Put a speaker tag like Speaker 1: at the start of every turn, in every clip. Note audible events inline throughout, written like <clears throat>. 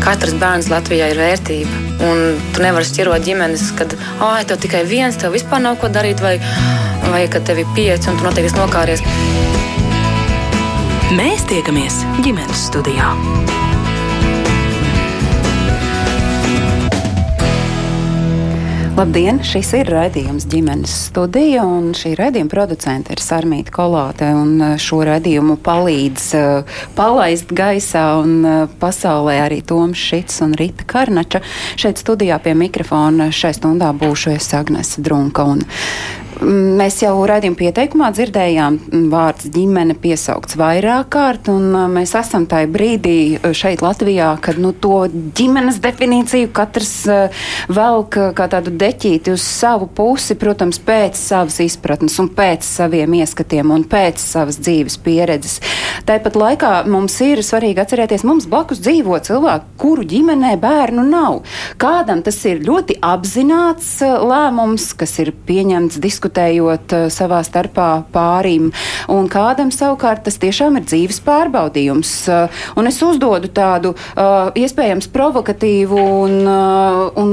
Speaker 1: Katrs bērns Latvijā ir vērtība. Un tu nevari šķirot ģimenes, kad ah, tev tikai viens, tev vispār nav ko darīt, vai, vai kad tev ir pieci un tu noteikti nokāries.
Speaker 2: Mēs tiekamies ģimenes studijā.
Speaker 3: Labdien! Šis ir raidījums ģimenes studija, un šī raidījuma producente ir Sarmīta Kolāte. Uh, šo raidījumu palīdz uh, palaist gaisā un uh, pasaulē arī Toms Šits un Rita Karnača. Šeit studijā pie mikrofona šai stundā būšu es Agnese Drunka. Un, Mēs jau raidījuma pieteikumā dzirdējām, vārds ģimene piesaukts vairāk kārt, un mēs esam tajā brīdī šeit Latvijā, kad nu, to ģimenes definīciju katrs velk kā tādu deķīti uz savu pusi, protams, pēc savas izpratnes un pēc saviem ieskatiem un pēc savas dzīves pieredzes. Tāpat laikā mums ir svarīgi atcerēties, mums blakus dzīvo cilvēki, kuru ģimenē bērnu nav. Kādam tas ir ļoti apzināts lēmums, kas ir pieņemts diskutēt diskutējot uh, savā starpā pārīm, un kādam savukārt tas tiešām ir dzīves pārbaudījums. Uh, un es uzdodu tādu uh, iespējams provokatīvu un, un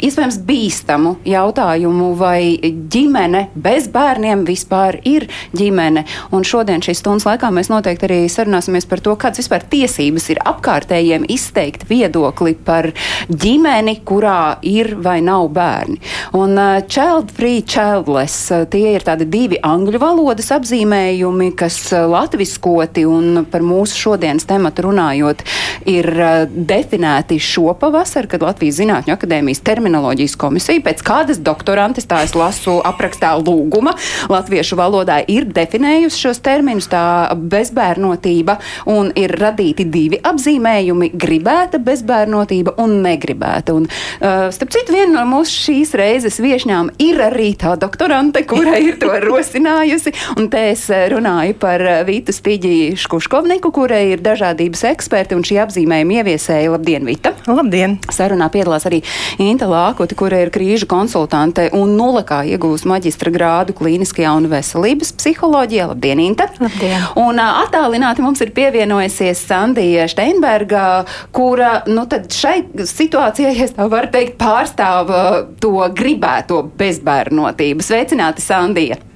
Speaker 3: iespējams bīstamu jautājumu, vai ģimene bez bērniem vispār ir ģimene. Un šodien šīs stundas laikā mēs noteikti arī sarunāsimies par to, kādas vispār tiesības ir apkārtējiem izteikt viedokli par ģimeni, kurā ir vai nav bērni. Un uh, child free, childless Ēles. Tie ir tādi divi angļu valodas apzīmējumi, kas latviskoti un par mūsu šodienas tematu runājot ir definēti šopavasar, kad Latvijas Zinātņu akadēmijas terminoloģijas komisija pēc kādas doktorantes, tā es lasu aprakstā lūguma, latviešu valodā ir definējusi šos terminus, tā bezbērnotība, un ir radīti divi apzīmējumi - gribēta bezbērnotība un negribēta. Un, uh, starp citu, viena no mūsu šīs reizes viešņām ir arī tā doktorante Sante, kura ir to rosinājusi. Un te es eh, runāju par eh, Vītu Stiģi Škuškovniku, kurai ir dažādības eksperti un šī apzīmējuma ieviesēja. Labdien, Vita!
Speaker 4: Labdien!
Speaker 3: Sarunā piedalās arī Inta Lākoti, kura ir krīžu konsultante un nulekā iegūst maģistra grādu klīniskajā un veselības psiholoģijā. Labdien, Inta!
Speaker 4: Labdien!
Speaker 3: Un attālināti mums ir pievienojusies Sandija Steinberga, kura, nu tad šai situācijai, ja tā var teikt, pārstāv to gribēto bezbērnotību. Sveic Sveicināti, Sandija!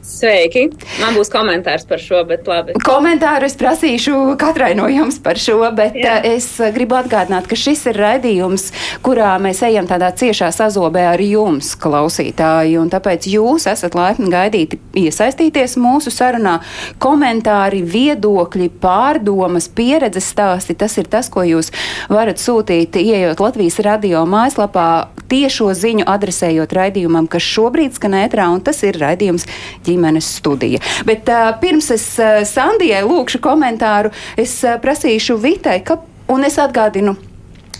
Speaker 5: Sveiki! Man būs komentārs par šo, bet labi.
Speaker 3: Komentāru es prasīšu katrai no jums par šo, bet Jā. Eh, es gribu atgādināt, ka šis ir raidījums, kurā mēs ejam tādā ciešā sazobē ar jums, klausītāji, un tāpēc jūs esat laipni gaidīti iesaistīties mūsu sarunā. Komentāri, viedokļi, pārdomas, pieredzes stāsti, tas ir tas, ko jūs varat sūtīt, ieejot Latvijas radio mājaslapā, tiešo ziņu adresējot raidījumam, kas šobrīd skan ētrā, un tas ir raidījums ģimenes studija. Bet uh, pirms es uh, Sandijai lūkšu komentāru, es uh, prasīšu Vitai, ka, un es atgādinu.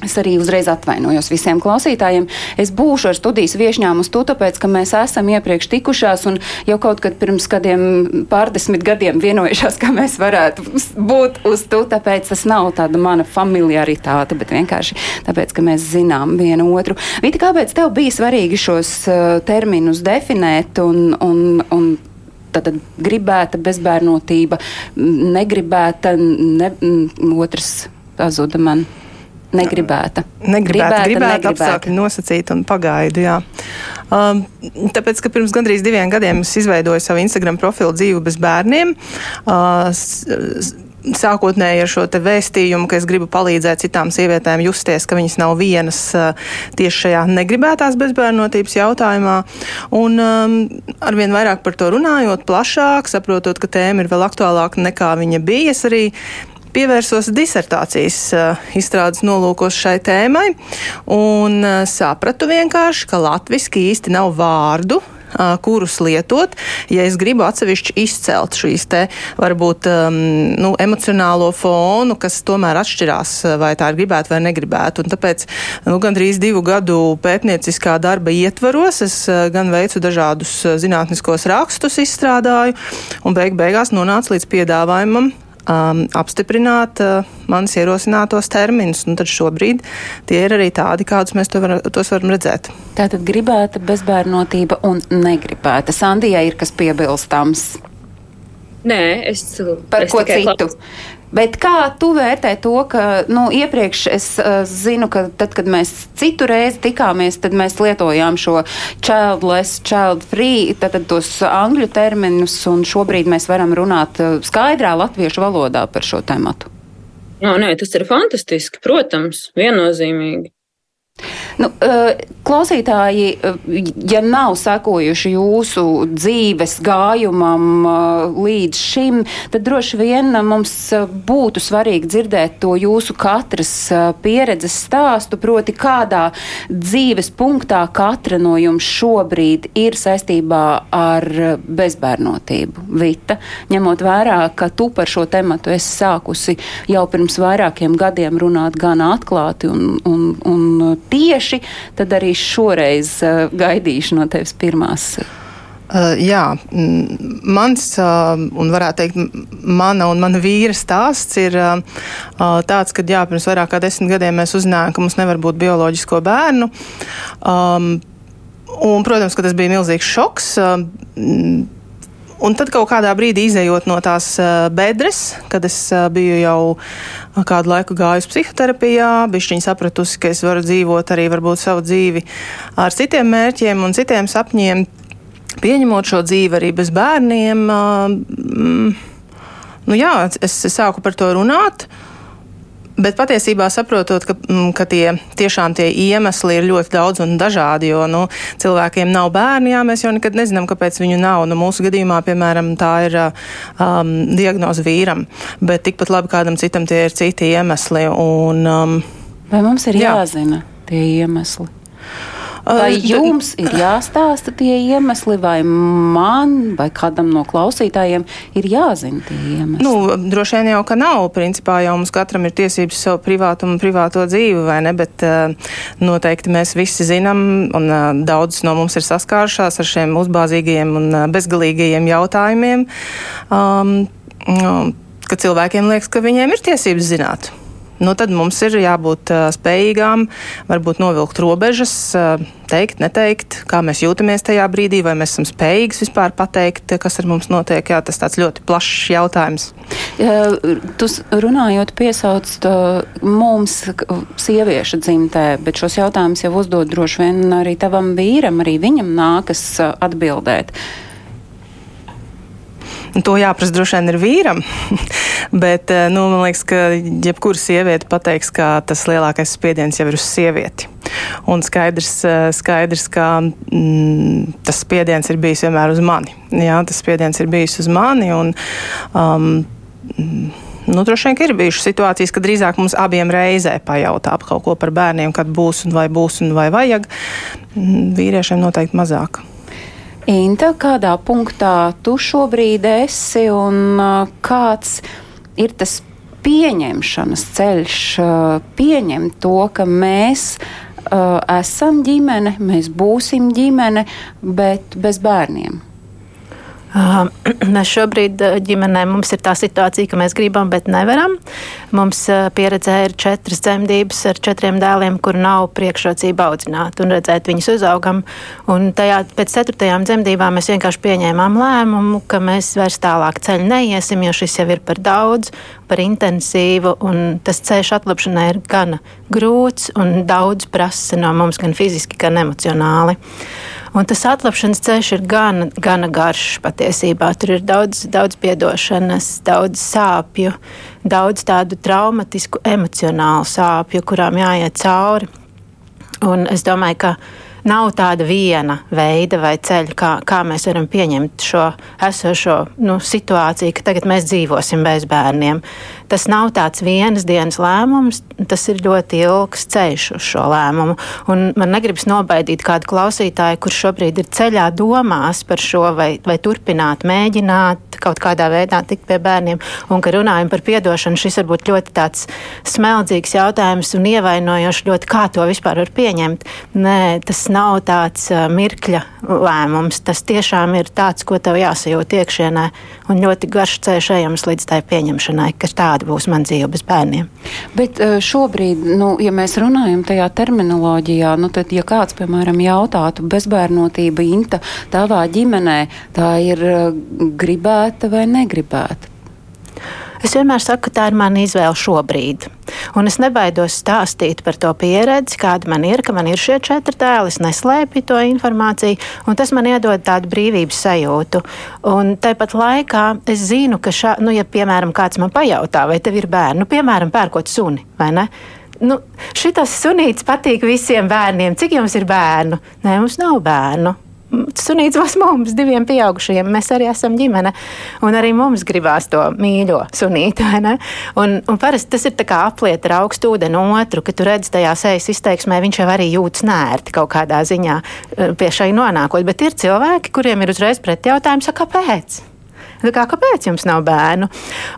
Speaker 3: Es arī uzreiz atvainojos visiem klausītājiem. Es būšu ar studijas viesņām uz to, tāpēc, ka mēs esam iepriekš tikušās un jau kaut kad pirms kādiem pārdesmit gadiem vienojušās, ka mēs varētu būt uz to, tāpēc tas nav tāda mana familiaritāte, bet vienkārši tāpēc, ka mēs zinām vienu otru. Vita, kāpēc tev bija svarīgi šos uh, terminus definēt un, un, un Tātad gribēta bezbērnotība, negribēta, ne, otrs pazuda man. Negribēta.
Speaker 4: Negribēta, gribēta, gribēta apstākļi nosacīti un pagaidu, jā. Um, tāpēc, ka pirms gandrīz diviem gadiem es izveidoju savu Instagram profilu dzīvu bez bērniem. Uh, sākotnēji ar šo vēstījumu, ka es gribu palīdzēt citām sievietēm justies, ka viņas nav vienas tieši šajā negribētās bezbērnotības jautājumā. Un um, arvien vairāk par to runājot, plašāk, saprotot, ka tēma ir vēl aktuālāka nekā viņa bija, es arī pievērsos disertācijas uh, izstrādes nolūkos šai tēmai un uh, sapratu vienkārši, ka latviski īsti nav vārdu kurus lietot, ja es gribu atsevišķi izcelt šīs te varbūt um, nu, emocionālo fonu, kas tomēr atšķirās, vai tā ir gribētu vai negribētu. Un tāpēc nu, gandrīz divu gadu pētnieciskā darba ietvaros es gan veicu dažādus zinātniskos rakstus, izstrādāju un beig beigās nonācu līdz piedāvājumam um, apstiprināt uh, manis ierosinātos terminus. Un tad šobrīd tie ir arī tādi, kādus mēs to var, tos varam redzēt.
Speaker 3: Tātad gribēta bezbērnotība un negribēta. Sandijai ir kas piebilstams.
Speaker 5: Nē, es
Speaker 3: par es ko citu. Klaus... Bet kā tu vērtē to, ka nu, iepriekš es uh, zinu, ka tad, kad mēs citu reizi tikāmies, tad mēs lietojām šo childless, child free, tad, tad tos angļu terminus, un šobrīd mēs varam runāt uh, skaidrā latviešu valodā par šo tematu.
Speaker 5: No, nē, tas ir fantastiski, protams, viennozīmīgi.
Speaker 3: Nu, eh, klausītāji, eh, ja nav sekojuši jūsu dzīves gājumam eh, līdz šim, tad droši vien mums būtu svarīgi dzirdēt to jūsu katras pieredzes stāstu, proti kādā dzīves punktā katra no jums šobrīd ir saistībā ar bezbērnotību. Vita, ņemot vērā, ka tu par šo tematu esi sākusi jau pirms vairākiem gadiem runāt gan atklāti un, un, un tieši, tad arī šoreiz uh, gaidīšu no tevis pirmās.
Speaker 4: Uh, jā, mans, uh, un varētu teikt, mana un mana vīra stāsts ir uh, tāds, ka, jā, pirms vairāk kā desmit gadiem mēs uzzinājām, ka mums nevar būt bioloģisko bērnu. Um, un, protams, ka tas bija milzīgs šoks. Uh, Un tad kaut kādā brīdī izējot no tās bedres, kad es biju jau kādu laiku gājusi psihoterapijā, bišķiņi sapratusi, ka es varu dzīvot arī varbūt savu dzīvi ar citiem mērķiem un citiem sapņiem, pieņemot šo dzīvi arī bez bērniem. Mm, nu jā, es sāku par to runāt. Bet patiesībā saprotot, ka, mm, ka tie tiešām tie iemesli ir ļoti daudz un dažādi, jo nu, cilvēkiem nav bērni, jā, mēs jau nekad nezinām, kāpēc viņu nav. Nu, mūsu gadījumā, piemēram, tā ir um, diagnoze vīram, bet tikpat labi kādam citam tie ir citi iemesli. Un, um,
Speaker 3: Vai mums ir jā. jāzina tie iemesli? Vai jums ir jāstāsta tie iemesli, vai man, vai kādam no klausītājiem ir jāzina tie iemesli?
Speaker 4: Nu, droši vien jau, ka nav. Principā jau mums katram ir tiesības savu privātumu un privāto dzīvi, vai ne? Bet uh, noteikti mēs visi zinām, un uh, daudz no mums ir saskārušās ar šiem uzbāzīgajiem un uh, bezgalīgajiem jautājumiem. Um, um, ka cilvēkiem liekas, ka viņiem ir tiesības zināt nu, tad mums ir jābūt uh, spējīgām, varbūt novilkt robežas, uh, teikt, neteikt, kā mēs jūtamies tajā brīdī, vai mēs esam spējīgi vispār pateikt, kas ar mums notiek. Jā, tas tāds ļoti plašs jautājums.
Speaker 3: Tu runājot, piesauc mums, sieviešu dzimtē, bet šos jautājumus jau uzdod droši vien arī tavam vīram, arī viņam nākas atbildēt.
Speaker 4: To jāprasa droši vien ir vīram. <laughs> Bet eh, nu, man liekas, ka jebkura sieviete pateiks, ka tas lielākais spiediens jau ir uz sievieti. Un skaidrs, eh, skaidrs ka mm, tas spiediens ir bijis vienmēr uz mani. Jā, tas spiediens ir bijis uz mani. Un, um, Nu, droši vien ir bijušas situācijas, kad drīzāk mums abiem reizē pajautā kaut ko par bērniem, kad būs un vai būs un vai vajag. Mm, vīriešiem noteikti mazāk.
Speaker 3: Inta, kādā punktā tu šobrīd esi un kāds ir tas pieņemšanas ceļš, pieņemt to, ka mēs esam ģimene, mēs būsim ģimene, bet bez bērniem? <clears throat>
Speaker 6: Mēs šobrīd ģimenē mums ir tā situācija, ka mēs gribam, bet nevaram. Mums pieredzē ir četras dzemdības ar četriem dēliem, kur nav priekšrocība audzināt un redzēt viņus uzaugam. Un tajā pēc ceturtajām dzemdībām mēs vienkārši pieņēmām lēmumu, ka mēs vairs tālāk ceļu neiesim, jo šis jau ir par daudz, par intensīvu, un tas ceļš atlapšanai ir gana grūts un daudz prasa no mums gan fiziski, gan emocionāli. Un tas atlapšanas ceļš ir gana, gana garš patiesībā. Tur ir daudz, daudz piedošanas, daudz sāpju, daudz tādu traumatisku, emocionālu sāpju, kurām jāiet cauri. Un es domāju, ka nav tāda viena veida vai ceļa, kā, kā mēs varam pieņemt šo esošo nu, situāciju, ka tagad mēs dzīvosim bez bērniem. Tas nav tāds vienas dienas lēmums, tas ir ļoti ilgs ceļš uz šo lēmumu. Un man negribas nobaidīt kādu klausītāju, kurš šobrīd ir ceļā domās par šo, vai, vai turpināt, mēģināt kaut kādā veidā tikt pie bērniem. Un, kad runājam par piedošanu, šis var būt ļoti tāds smeldzīgs jautājums un ievainojošs ļoti, kā to vispār var pieņemt. Nē, tas nav tāds mirkļa lēmums. Tas tiešām ir tāds, ko tev jāsajūt iekšienē, un ļoti garš ceļš ejams līdz tai pieņemšanai, ka tāda būs man dzīve bez bērniem.
Speaker 3: Bet šobrīd, nu, ja mēs runājam tajā terminoloģijā, nu, tad, ja kāds, piemēram, jautātu bezbērnotība Inta tavā ģimenē, tā ir gribēta vai negribēta?
Speaker 6: Es vienmēr saku, ka tā ir mana izvēle šobrīd. Un es nebaidos stāstīt par to pieredzi, kāda man ir, ka man ir šie četri tēli, es neslēpju to informāciju, un tas man iedod tādu brīvības sajūtu. Un tāpat laikā es zinu, ka, šā, nu, ja piemēram kāds man pajautā, vai tev ir bērni, nu, piemēram, pērkot suni, vai ne? Nu, šitas sunīts patīk visiem bērniem. Cik jums ir bērnu? Nē, mums nav bērnu sunīts mums, diviem pieaugušajiem. Mēs arī esam ģimene, un arī mums gribās to mīļo sunīti. Un, un parasti tas ir kā apliet ar augstu ūdeni otru, ka tu redz tajā sejas izteiksmē, viņš jau arī jūtas nērti kaut kādā ziņā eh, pie šai nonākot. Bet ir cilvēki, kuriem ir uzreiz pretjautājums, kāpēc? Kā, kāpēc jums nav bērnu?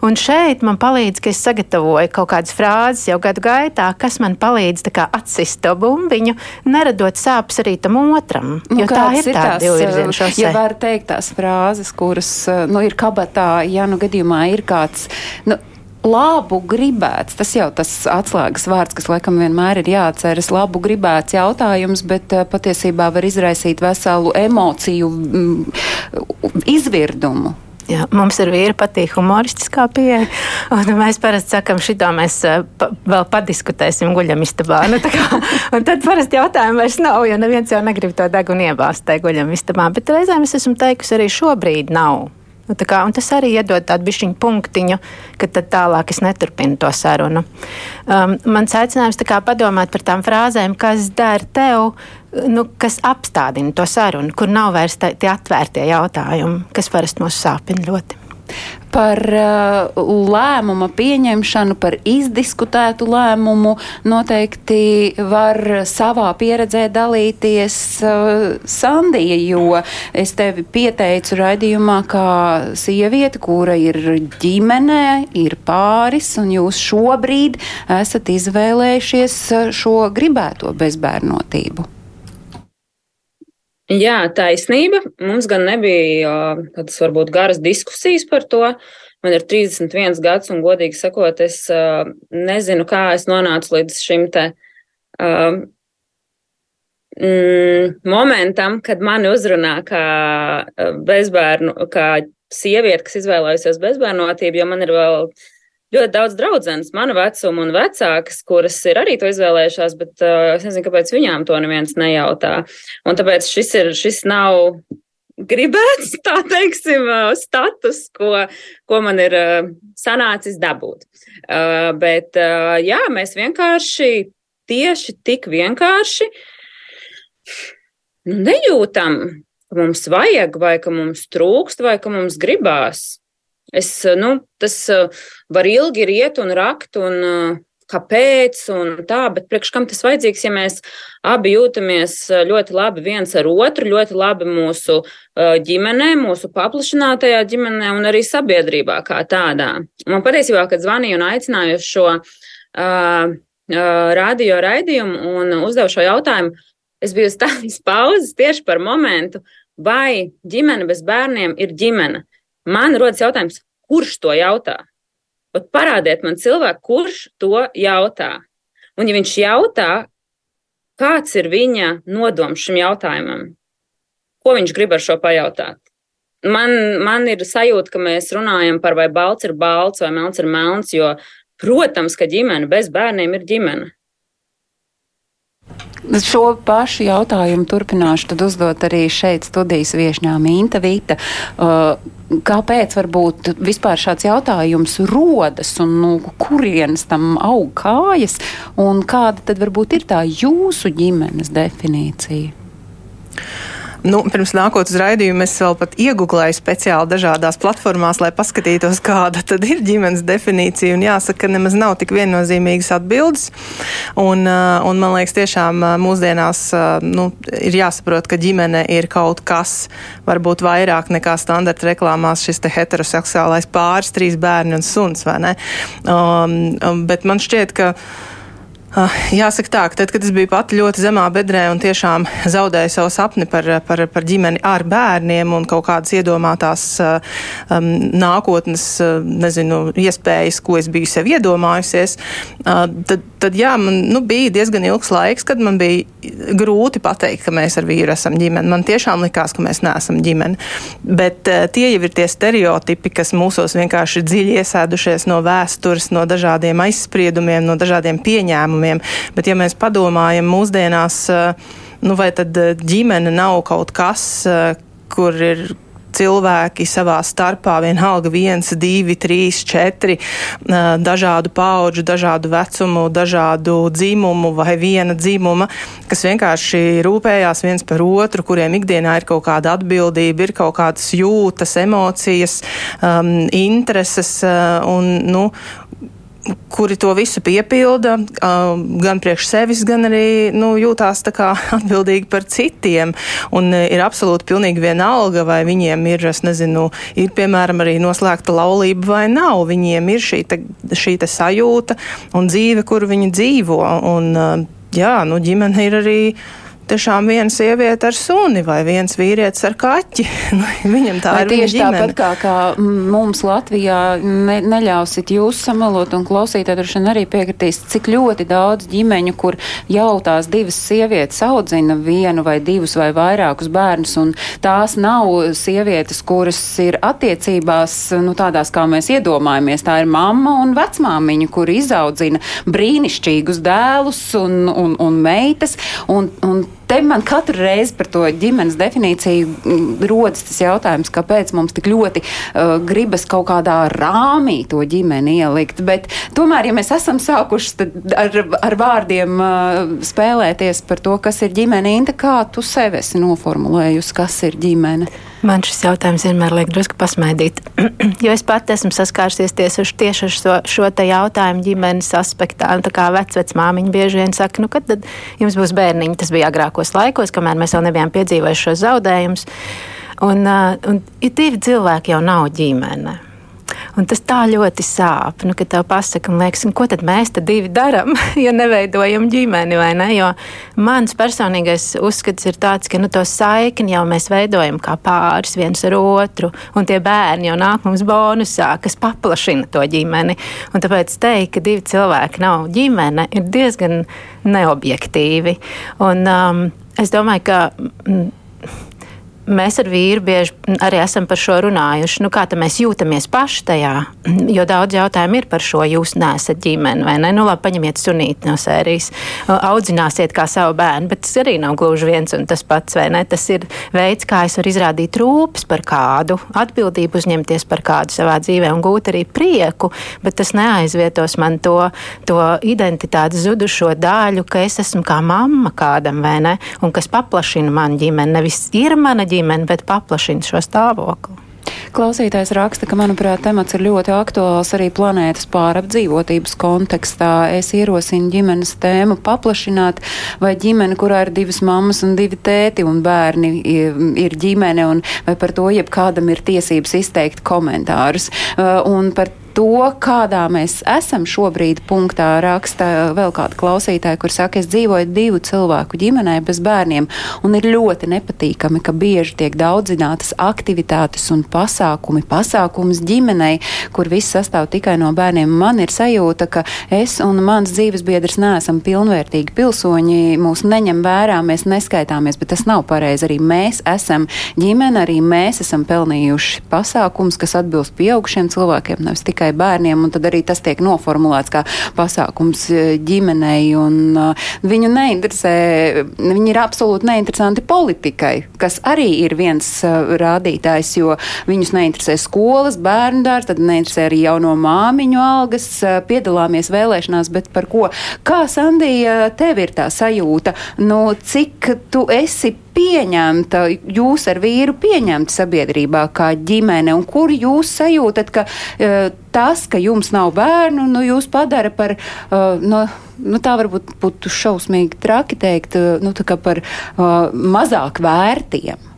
Speaker 6: Un šeit man palīdz, ka es sagatavoju kaut kādas frāzes jau gadu gaitā, kas man palīdz kā, atsist to bumbiņu, neradot sāpes arī tam otram.
Speaker 3: Nu, tā ir tā divirziena šose. Ja var teikt tās frāzes, kuras nu, ir kabatā, ja nu gadījumā ir kāds. Nu, labu gribēts, tas jau tas atslēgas vārds, kas laikam vienmēr ir jāatceras, labu gribēts jautājums, bet patiesībā var izraisīt veselu emociju mm, izvirdumu.
Speaker 6: Jā, mums ar vīru patīk humoristiskā pieeja. Mēs parasti sakām, šito mēs eh, pa, vēl padiskutēsim guļamistabā. Nu, <laughs> kā, tad parasti jautājumu vairs nav, jo neviens jau negrib to degunu iebāzt tajā guļamistabā. Bet reizēm es esmu teikusi, arī šobrīd nav. Nu, kā, tas arī iedod tādu bišķiņu punktiņu, ka tad tālāk es neturpinu to sarunu. Um, mans aicinājums ir padomāt par tām frāzēm, kas der tev, nu, kas apstādina to sarunu, kur nav vairs tie atvērtie jautājumi, kas parasti mūs sāpina ļoti
Speaker 3: par uh, lēmuma pieņemšanu, par izdiskutētu lēmumu noteikti var savā pieredzē dalīties uh, Sandija, jo es tevi pieteicu raidījumā kā sieviete, kura ir ģimenē, ir pāris, un jūs šobrīd esat izvēlējušies šo gribēto bezbērnotību.
Speaker 5: Jā, taisnība. Mums gan nebija tādas varbūt garas diskusijas par to. Man ir 31 gads, un godīgi sakot, es nezinu, kā es nonācu līdz šim te mm, momentam, kad mani uzrunā kā bezbērnu, kā sieviete, kas izvēlējusies bezbērnotību, jo man ir vēl ļoti daudz draudzenes, mana vecuma un vecākas, kuras ir arī to izvēlējušās, bet uh, es nezinu, kāpēc viņām to neviens nejautā. Un tāpēc šis, ir, šis nav gribēts, <laughs> tā teiksim, uh, status, ko, ko man ir uh, sanācis dabūt. Uh, bet uh, jā, mēs vienkārši tieši tik vienkārši nu, nejūtam, ka mums vajag, vai ka mums trūkst, vai ka mums gribās. Es, nu, tas var ilgi iet un rakt, un kāpēc, un tā, bet priekš kam tas vajadzīgs, ja mēs abi jūtamies ļoti labi viens ar otru, ļoti labi mūsu ģimenē, mūsu paplašinātajā ģimenē un arī sabiedrībā kā tādā. Man patiesībā, kad zvanīju un aicināju uz šo uh, uh, radio raidījumu un uzdevu šo jautājumu, es biju uz tādas <laughs> pauzes tieši par momentu, vai ģimene bez bērniem ir ģimene. Man rodas jautājums, kurš to jautā? Pat parādiet man cilvēku, kurš to jautā. Un ja viņš jautā, kāds ir viņa nodoms šim jautājumam? Ko viņš grib ar šo pajautāt? Man, man ir sajūta, ka mēs runājam par vai balts ir balts vai melns ir melns, jo, protams, ka ģimene bez bērniem ir ģimene.
Speaker 3: Šo pašu jautājumu turpināšu uzdot arī šeit studijas viesņām Inta Vīta. Uh, kāpēc varbūt vispār šāds jautājums rodas un nu, kurienes tam aug kājas un kāda tad varbūt ir tā jūsu ģimenes definīcija?
Speaker 4: Nu, pirms nākot uz raidījumu, es vēl pat iegūlēju speciāli dažādās platformās, lai paskatītos, <laughs> kāda tad ir ģimenes definīcija. Un jāsaka, ka nemaz nav tik viennozīmīgas atbildes. Un, uh, un man liekas, tiešām uh, mūsdienās uh, nu, ir jāsaprot, ka ģimene ir kaut kas, varbūt vairāk nekā standarta reklāmās šis heteroseksuālais pāris, trīs bērni un suns? Um, um, bet man šķiet, ka jāsaka tā, ka tad, kad es biju pati ļoti zemā bedrē un tiešām zaudēju savu sapni par, par, par ģimeni ar bērniem un kaut kādas iedomātās um, nākotnes, nezinu, iespējas, ko es biju sev iedomājusies, uh, tad, tad jā, man nu, bija diezgan ilgs laiks, kad man bija grūti pateikt, ka mēs ar vīru esam ģimene. Man tiešām likās, ka mēs neesam ģimene. Bet uh, tie jau ir tie stereotipi, kas mūsos vienkārši dziļi iesēdušies no vēstures, no dažādiem aizspriedumiem, no dažādiem pieņēmumiem lēmumiem. Bet, ja mēs padomājam mūsdienās, eh, nu, vai tad eh, ģimene nav kaut kas, eh, kur ir cilvēki savā starpā, vienalga viens, divi, trīs, četri, dažādu pauģu, dažādu vecumu, dažādu dzimumu vai viena dzimuma, kas vienkārši rūpējās viens par otru, kuriem ikdienā ir kaut kāda atbildība, ir kaut kādas jūtas, emocijas, um, intereses un, nu, kuri to visu piepilda, gan priekš sevis, gan arī nu, jūtās <laughs> atbildīgi par citiem. Un ir absolūti pilnīgi vienalga, vai viņiem ir, nezinu, ir piemēram arī noslēgta laulība vai nav. Viņiem ir šī, te, šī te sajūta un dzīve, kur viņi dzīvo. Un, jā, nu, ģimene ir arī tiešām viena sieviete ar suni vai viens vīrietis ar kaķi. <laughs> Nu, viņam tā vai ir
Speaker 3: tieši tāpat kā, kā mums Latvijā ne, neļausit jūs samalot un klausītāji droši vien arī piekritīs, cik ļoti daudz ģimeņu, kur jau tās divas sievietes audzina vienu vai divus vai vairākus bērnus, un tās nav sievietes, kuras ir attiecībās, nu tādās, kā mēs iedomājamies. Tā ir mamma un vecmāmiņa, kur izaudzina brīnišķīgus dēlus un, un, un meitas, un, un te man katru reizi par to ģimenes definīciju mm, rodas tas jautājums, kāpēc mums tik ļoti uh, gribas kaut kādā rāmī to ģimeni ielikt. Bet tomēr, ja mēs esam sākuši ar, ar vārdiem uh, spēlēties par to, kas ir ģimene, Inta, kā tu sevi esi noformulējusi, kas ir ģimene?
Speaker 6: Man šis jautājums vienmēr liek drusku pasmaidīt, <clears throat> jo es pati esmu saskārusies tieši ar šo, šo te jautājumu ģimenes aspektā. Un tā kā vecvecmāmiņa bieži vien saka, nu kad tad jums būs bērniņi, tas bija agrākos laikos, kamēr mēs vēl nebijām piedzīvojuši šo zaudējumus. Un, un ja divi cilvēki jau nav ģimene. Un tas tā ļoti sāp, nu, kad tev pasaka, un liekas, ko tad mēs te divi darām, <laughs> ja neveidojam ģimeni vai ne? Jo mans personīgais uzskats ir tāds, ka nu, to saikni jau mēs veidojam kā pāris viens ar otru, un tie bērni jau nāk mums bonusā, kas paplašina to ģimeni. Un tāpēc teikt, ka divi cilvēki nav ģimene, ir diezgan neobjektīvi. Un, um, es domāju, ka. Mm, mēs ar vīru bieži arī esam par šo runājuši. Nu, kā mēs jūtamies paši tajā? Jo daudz jautājumu ir par šo. Jūs neesat ģimene vai ne? Nu, labi, paņemiet sunīti no sērijas, audzināsiet kā savu bērnu, bet tas arī nav gluži viens un tas pats, vai ne? Tas ir veids, kā es varu izrādīt rūpes par kādu, atbildību uzņemties par kādu savā dzīvē un gūt arī prieku, bet tas neaizvietos man to, to identitātes zudušo daļu, ka es esmu kā mamma kādam, vai ne? Un kas paplašina manu ģimeni. Nevis ir mana ģimeni, bet paplašina šo stāvokli.
Speaker 3: Klausītājs raksta, ka, manuprāt, temats ir ļoti aktuāls arī planētas pārapdzīvotības kontekstā. Es ierosinu ģimenes tēmu paplašināt, vai ģimene, kurā ir divas mammas un divi tēti un bērni ir ģimene, un vai par to jebkādam ir tiesības izteikt komentārus. Uh, un par to, kādā mēs esam šobrīd punktā, raksta vēl kāda klausītāja, kur saka, es dzīvoju divu cilvēku ģimenē bez bērniem, un ir ļoti nepatīkami, ka bieži tiek daudzinātas aktivitātes un pasākumi, pasākums ģimenei, kur viss sastāv tikai no bērniem. Man ir sajūta, ka es un mans dzīves biedrs neesam pilnvērtīgi pilsoņi, mūs neņem vērā, mēs neskaitāmies, bet tas nav pareizi. Arī mēs esam ģimene, arī mēs esam pelnījuši pasākums, kas atbilst pieaugušiem cilvēkiem, nevis tikai tikai bērniem, un tad arī tas tiek noformulēts kā pasākums e, ģimenei. Un, uh, viņu neinteresē, viņi ir absolūti neinteresanti politikai, kas arī ir viens uh, rādītājs, jo viņus neinteresē skolas, bērnu dārs, tad neinteresē arī jauno māmiņu algas, uh, piedalāmies vēlēšanās, bet par ko? Kā, Sandija, tev ir tā sajūta? Nu, cik tu esi pieņemta, jūs ar vīru pieņemta sabiedrībā kā ģimene, un kur jūs sajūtat, ka uh, tas, ka jums nav bērnu, nu, jūs padara par, uh, nu, nu, tā varbūt būtu šausmīgi traki teikt, uh, nu, tā kā par uh, mazāk vērtiem.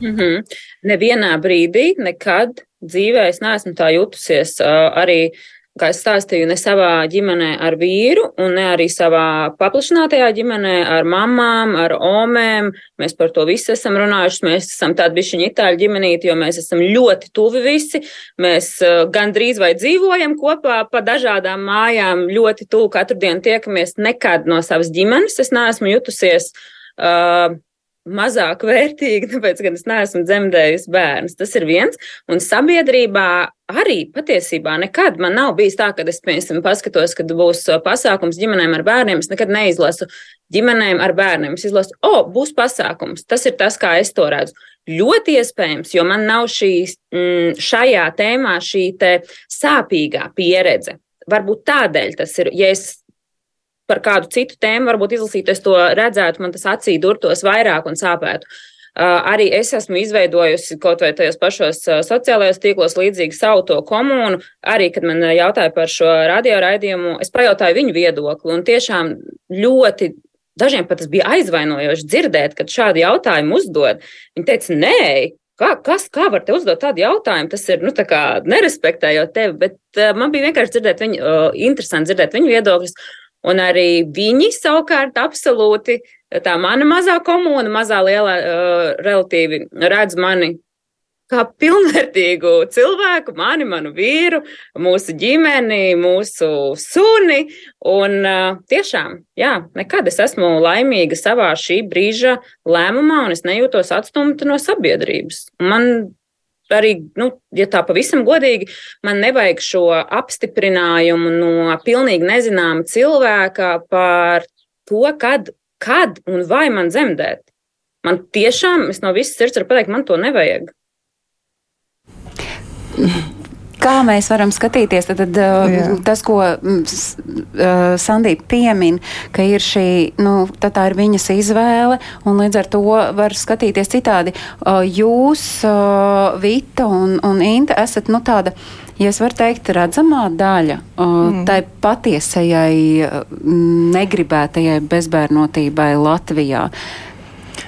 Speaker 5: Mm -hmm. Nevienā brīdī, nekad dzīvē es neesmu tā jutusies. Uh, arī kā es stāstīju, ne savā ģimenē ar vīru, un ne arī savā paplašinātajā ģimenē ar mamām, ar omēm. Mēs par to visu esam runājuši. Mēs esam tādi bišķiņi itāļu ģimenīti, jo mēs esam ļoti tuvi visi. Mēs uh, gandrīz vai dzīvojam kopā pa dažādām mājām, ļoti tuvu katru dienu tiekamies. Nekad no savas ģimenes es neesmu jutusies. Uh, mazāk vērtīgi, tāpēc, ka es neesmu dzemdējusi bērnus. Tas ir viens. Un sabiedrībā arī patiesībā nekad man nav bijis tā, ka es, piemēram, paskatos, kad būs uh, pasākums ģimenēm ar bērniem. Es nekad neizlasu ģimenēm ar bērniem. Es izlasu, o, oh, būs pasākums. Tas ir tas, kā es to redzu. Ļoti iespējams, jo man nav šīs, mm, šajā tēmā šī sāpīgā pieredze. Varbūt tādēļ tas ir, ja es par kādu citu tēmu, varbūt izlasīt, es to redzētu, man tas acī durtos vairāk un sāpētu. Uh, arī es esmu izveidojusi kaut vai tajos pašos uh, sociālajos tīklos līdzīgi savu to komunu. Arī, kad man jautāja par šo radio raidījumu, es pajautāju viņu viedokli. Un tiešām ļoti dažiem pat tas bija aizvainojoši dzirdēt, kad šādu jautājumu uzdod. Viņi teica, nē, Kā, kas, kā var te uzdot tādu jautājumu? Tas ir nu, nerespektējot tevi, bet uh, man bija vienkārši dzirdēt viņu, uh, interesanti dzirdēt viņu viedokļus. Un arī viņi savukārt absolūti, tā mana mazā komūna, mazā lielā, uh, relatīvi redz mani kā pilnvērtīgu cilvēku, mani, manu vīru, mūsu ģimeni, mūsu suni. Un uh, tiešām, jā, nekad es esmu laimīga savā šī brīža lēmumā, un es nejūtos atstumta no sabiedrības. Man arī, nu, ja tā pavisam godīgi, man nevajag šo apstiprinājumu no pilnīgi nezināma cilvēka par to, kad, kad un vai man dzemdēt. Man tiešām, es no visas sirds varu pateikt, man to nevajag.
Speaker 3: Kā mēs varam skatīties, tad, tad Jā. tas, ko Sandīpa piemin, ka ir šī, nu, tā, tā ir viņas izvēle, un līdz ar to var skatīties citādi. Jūs, Vita un, un Inta, esat, nu, tāda ja es varu teikt, redzamā daļa mm. tai patiesajai negribētajai bezbērnotībai Latvijā.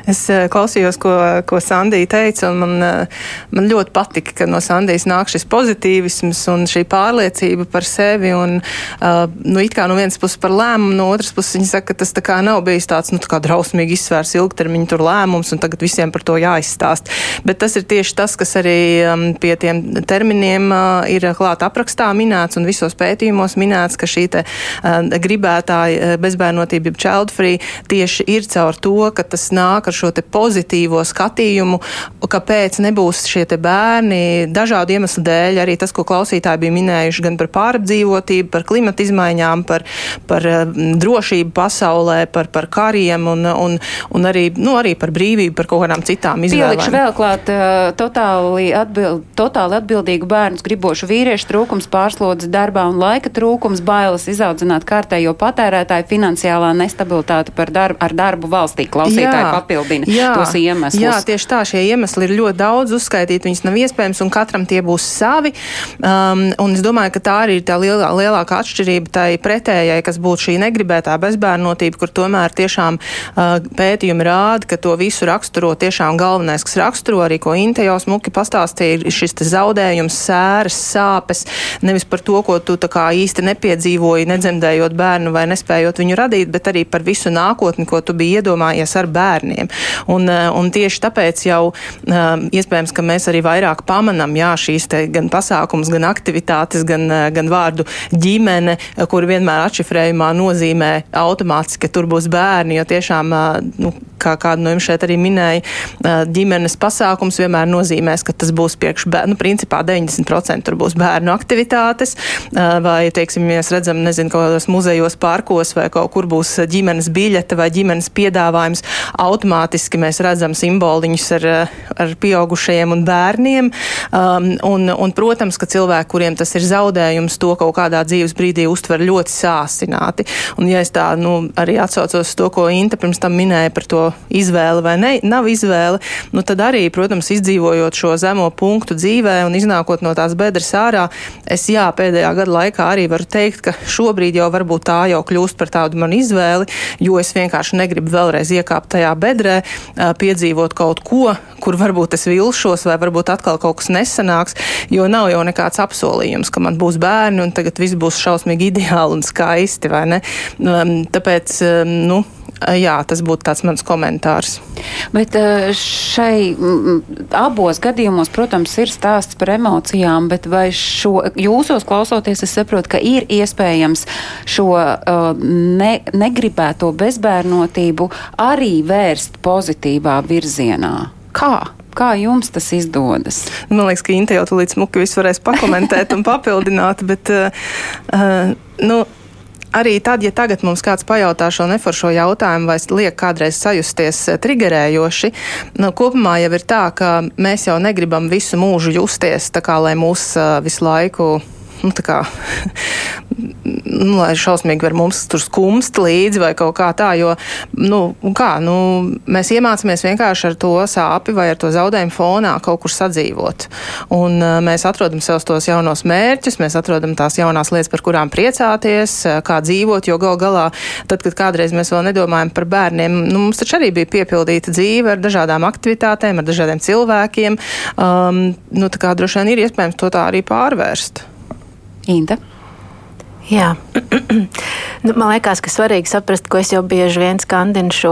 Speaker 4: Es eh, klausījos, ko, ko Sandija teica, un man, eh, man ļoti patika, ka no Sandijas nāk šis pozitīvisms un šī pārliecība par sevi. Un, uh, nu, it kā no vienas puses par lēmumu, no otras puses viņa saka, ka tas tā kā nav bijis tāds, nu, tā kā drausmīgi izsvērs ilgtermiņa tur lēmums, un tagad visiem par to jāizstāst. Bet tas ir tieši tas, kas arī um, pie tiem terminiem uh, ir klāt aprakstā minēts un visos pētījumos minēts, ka šī te uh, gribētāja bezbērnotība, child free, tieši ir caur to, ka tas nāk ar šo pozitīvo skatījumu, kāpēc nebūs šie bērni dažādu iemeslu dēļ. Arī tas, ko klausītāji bija minējuši gan par pārapdzīvotību, par klimata izmaiņām, par, par drošību pasaulē, par, par kariem un, un, un arī, nu, arī par brīvību, par kaut kādām citām izvēlēm.
Speaker 3: Pielikšu vēl klāt uh, totāli, atbild, totāli atbildīgu bērnu gribošu vīriešu trūkums, pārslodzi darbā un laika trūkums, bailes izaudzināt kārtējo patērētāju, finansiālā nestabilitāte darbu, ar darbu valstī. Klausītāji papildina jā, tos iemeslus.
Speaker 4: Jā, tieši tā, šie iemesli ir ļoti daudz uzskaitīt, viņas nav iespējams, un katram tie būs savi. Um, un es domāju, ka tā arī ir tā lielā, lielākā atšķirība tai pretējai, kas būtu šī negribētā bezbērnotība, kur tomēr tiešām uh, pētījumi rāda, ka to visu raksturo tiešām galvenais, kas raksturo arī, ko Inte jau smuki pastāstīja, ir šis zaudējums, sēras, sāpes, nevis par to, ko tu tā kā īsti nepiedzīvoji, nedzemdējot bērnu vai nespējot viņu radīt, bet arī par visu nākotni, ko tu biji iedomājies ar bērniem. Un, eh, un tieši tāpēc jau eh, iespējams, ka mēs arī vairāk pamanam jā, šīs gan pasākums, gan aktivitātes, gan, eh, gan vārdu ģimene, kur vienmēr atšifrējumā nozīmē automātiski, ka tur būs bērni, jo tiešām, nu, kā kādu no jums šeit arī minēja, ģimenes pasākums vienmēr nozīmēs, ka tas būs priekš bērnu, nu, principā 90% tur būs bērnu aktivitātes, vai, teiksim, mēs redzam, nezinu, kaut kādos muzejos, parkos vai kaut kur būs ģimenes biļete vai ģimenes piedāvājums automātiski mēs redzam simboliņus ar, ar pieaugušajiem un bērniem. Um, un, un, protams, ka cilvēki, kuriem tas ir zaudējums, to kaut kādā dzīves brīdī uztver ļoti sāsināti. Un, ja es tā nu, arī atsaucos to, ko Inta pirms tam minēja par to izvēle vai ne, nav izvēle, nu tad arī, protams, izdzīvojot šo zemo punktu dzīvē un iznākot no tās bedres ārā, es jā, pēdējā gada laikā arī varu teikt, ka šobrīd jau varbūt tā jau kļūst par tādu manu izvēli, jo es vienkārši negribu vēlreiz iekāpt tajā bedrē, piedzīvot kaut ko, kur varbūt es vilšos vai varbūt atkal kaut kas nesanāks, jo nav jau nekāds apsolījums, ka man būs bērni un tagad viss būs šausmīgi ideāli un skaisti, vai ne? Tāpēc, nu, Jā, tas būtu tāds mans komentārs.
Speaker 3: Bet uh, šai abos gadījumos, protams, ir stāsts par emocijām, bet vai šo jūsos klausoties, es saprotu, ka ir iespējams šo uh, ne, negribēto bezbērnotību arī vērst pozitīvā virzienā? Kā? Kā jums tas izdodas?
Speaker 4: Man liekas, ka Inte jau tulīt smuki visu varēs pakomentēt un <laughs> papildināt, bet, uh, nu, Arī tad, ja tagad mums kāds pajautā šo neforšo jautājumu, vai liek kādreiz sajusties trigerējoši, nu, kopumā jau ir tā, ka mēs jau negribam visu mūžu justies tā kā, lai mūs uh, visu laiku nu, kā, <laughs> nu, lai šausmīgi var mums tur skumst līdzi vai kaut kā tā, jo, nu, kā, nu, mēs iemācāmies vienkārši ar to sāpi vai ar to zaudējumu fonā kaut kur sadzīvot. Un uh, mēs atrodam sev tos jaunos mērķus, mēs atrodam tās jaunās lietas, par kurām priecāties, uh, kā dzīvot, jo gal galā, tad, kad kādreiz mēs vēl nedomājam par bērniem, nu, mums taču arī bija piepildīta dzīve ar dažādām aktivitātēm, ar dažādiem cilvēkiem. Um, nu, tā kā droši vien ir iespējams to tā arī pārvērst.
Speaker 3: Inta.
Speaker 6: Jā, <clears throat> nu, man liekas, ka svarīgi saprast, ko es jau bieži vien skandinu šo,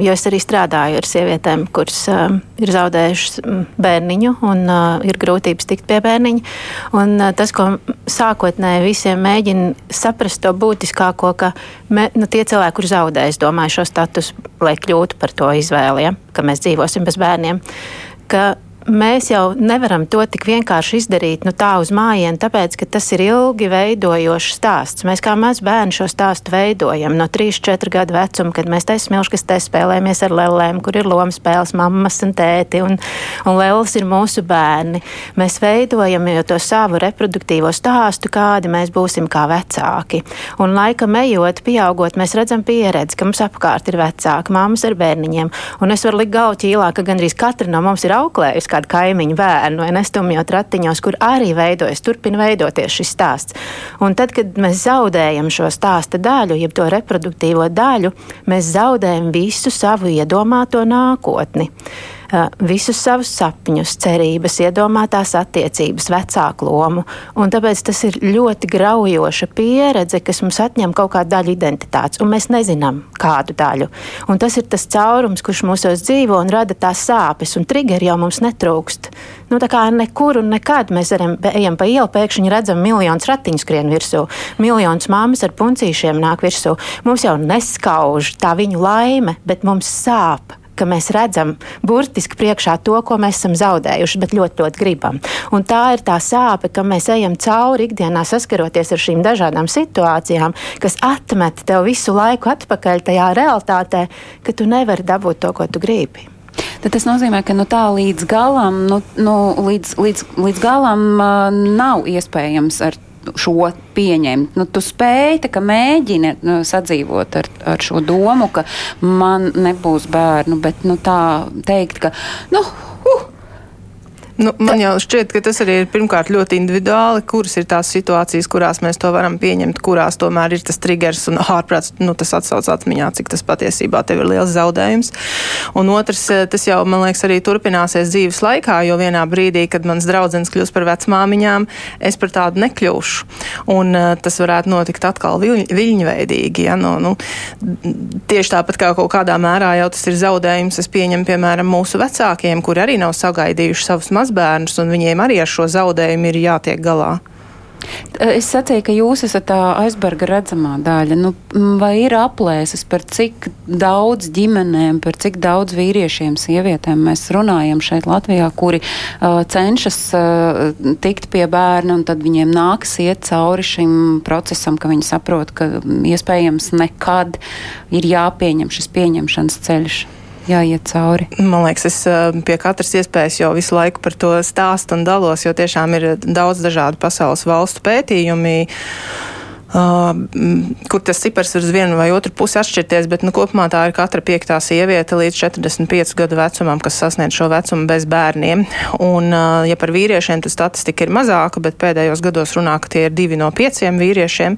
Speaker 6: jo es arī strādāju ar sievietēm, kuras uh, ir zaudējušas bērniņu un uh, ir grūtības tikt pie bērniņa. Un uh, tas, ko sākotnēji visiem mēģina saprast, to būtiskāko, ka me, nu, tie cilvēki, kur zaudēs, domāju, šo statusu, lai kļūtu par to izvēli, ja, ka mēs dzīvosim bez bērniem. Ka mēs jau nevaram to tik vienkārši izdarīt nu, tā uz mājienu, tāpēc, ka tas ir ilgi veidojošs stāsts. Mēs kā mazi bērni šo stāstu veidojam no 3-4 gadu vecuma, kad mēs te smilškas te spēlējamies ar lēlēm, kur ir lomas spēles, mammas un tēti, un, un lēlas ir mūsu bērni. Mēs veidojam jau to savu reproduktīvo stāstu, kādi mēs būsim kā vecāki. Un laikam ejot, pieaugot, mēs redzam pieredzi, ka mums apkārt ir vecāki, mammas ar bērniņiem. Un es varu likt galvu ķīlā, ka gandrīz katra no mums ir auklējusi kādu kaimiņu bērnu, vai nestumjot ratiņos, kur arī veidojas, turpina veidoties šis stāsts. Un tad, kad mēs zaudējam šo stāsta daļu, jeb to reproduktīvo daļu, mēs zaudējam visu savu iedomāto nākotni visus savus sapņus, cerības, iedomātās attiecības, vecāku lomu. Un tāpēc tas ir ļoti graujoša pieredze, kas mums atņem kaut kādu daļu identitātes, un mēs nezinām, kādu daļu. Un tas ir tas caurums, kurš mūsos dzīvo un rada tās sāpes, un triggeri jau mums netrūkst. Nu, tā kā nekur un nekad mēs varam, ejam pa ielu, pēkšņi redzam miljonus ratiņu skrien virsū, miljonus māmas ar puncīšiem nāk virsū. Mums jau neskauž tā viņu laime, bet mums sāp ka mēs redzam burtiski priekšā to, ko mēs esam zaudējuši, bet ļoti, ļoti gribam. Un tā ir tā sāpe, ka mēs ejam cauri ikdienā saskaroties ar šīm dažādām situācijām, kas atmet tev visu laiku atpakaļ tajā realitātē, ka tu nevari dabūt to, ko tu gribi.
Speaker 3: Tad tas nozīmē, ka nu, tā līdz galam, nu, nu, līdz, līdz, līdz galam uh, nav iespējams ar šo pieņemt. Nu, tu spēj, tā, mēģini nu, sadzīvot ar, ar šo domu, ka man nebūs bērnu, bet nu, tā teikt, ka. Nu,
Speaker 4: Nu, man jau šķiet, ka tas arī ir pirmkārt ļoti individuāli, kuras ir tās situācijas, kurās mēs to varam pieņemt, kurās tomēr ir tas triggers un ārprāts, nu, tas atsauc atmiņā, cik tas patiesībā tev ir liels zaudējums. Un otrs, eh, tas jau, man liekas, arī turpināsies dzīves laikā, jo vienā brīdī, kad mans draudzens kļūs par vecmāmiņām, es par tādu nekļūšu. Un uh, tas varētu notikt atkal viļ, viļņveidīgi. Ja? Nu, nu, tieši tāpat kā kaut kādā mērā jau tas ir zaudējums, es pieņemu, piemēram, mūsu vecākiem, kuri arī nav sagaidījuši savus mazus mazbērnus, un viņiem arī ar šo zaudējumu ir jātiek galā.
Speaker 3: Es sacīju, ka jūs esat tā aizberga redzamā daļa. Nu, vai ir aplēses par cik daudz ģimenēm, par cik daudz vīriešiem, sievietēm mēs runājam šeit Latvijā, kuri uh, cenšas uh, tikt pie bērna, un tad viņiem nāks iet cauri šim procesam, ka viņi saprot, ka iespējams nekad ir jāpieņem šis pieņemšanas ceļš? Jāiet cauri?
Speaker 4: Man liekas, es eh, pie katras iespējas jau visu laiku par to stāstu un dalos, jo tiešām ir daudz dažādu pasaules valstu pētījumi. Uh, kur tas cipars var uz vienu vai otru pusi atšķirties, bet nu, kopumā tā ir katra piektā sieviete līdz 45 gadu vecumam, kas sasniedz šo vecumu bez bērniem. Un, uh, ja par vīriešiem, tad statistika ir mazāka, bet pēdējos gados runā, ka tie ir divi no pieciem vīriešiem.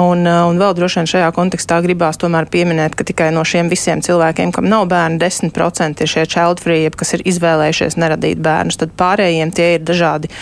Speaker 4: Un, uh, un vēl droši vien šajā kontekstā gribās tomēr pieminēt, ka tikai no šiem visiem cilvēkiem, kam nav bērni, 10% ir šie child free, kas ir izvēlējušies neradīt bērnus. Tad pārējiem tie ir dažādi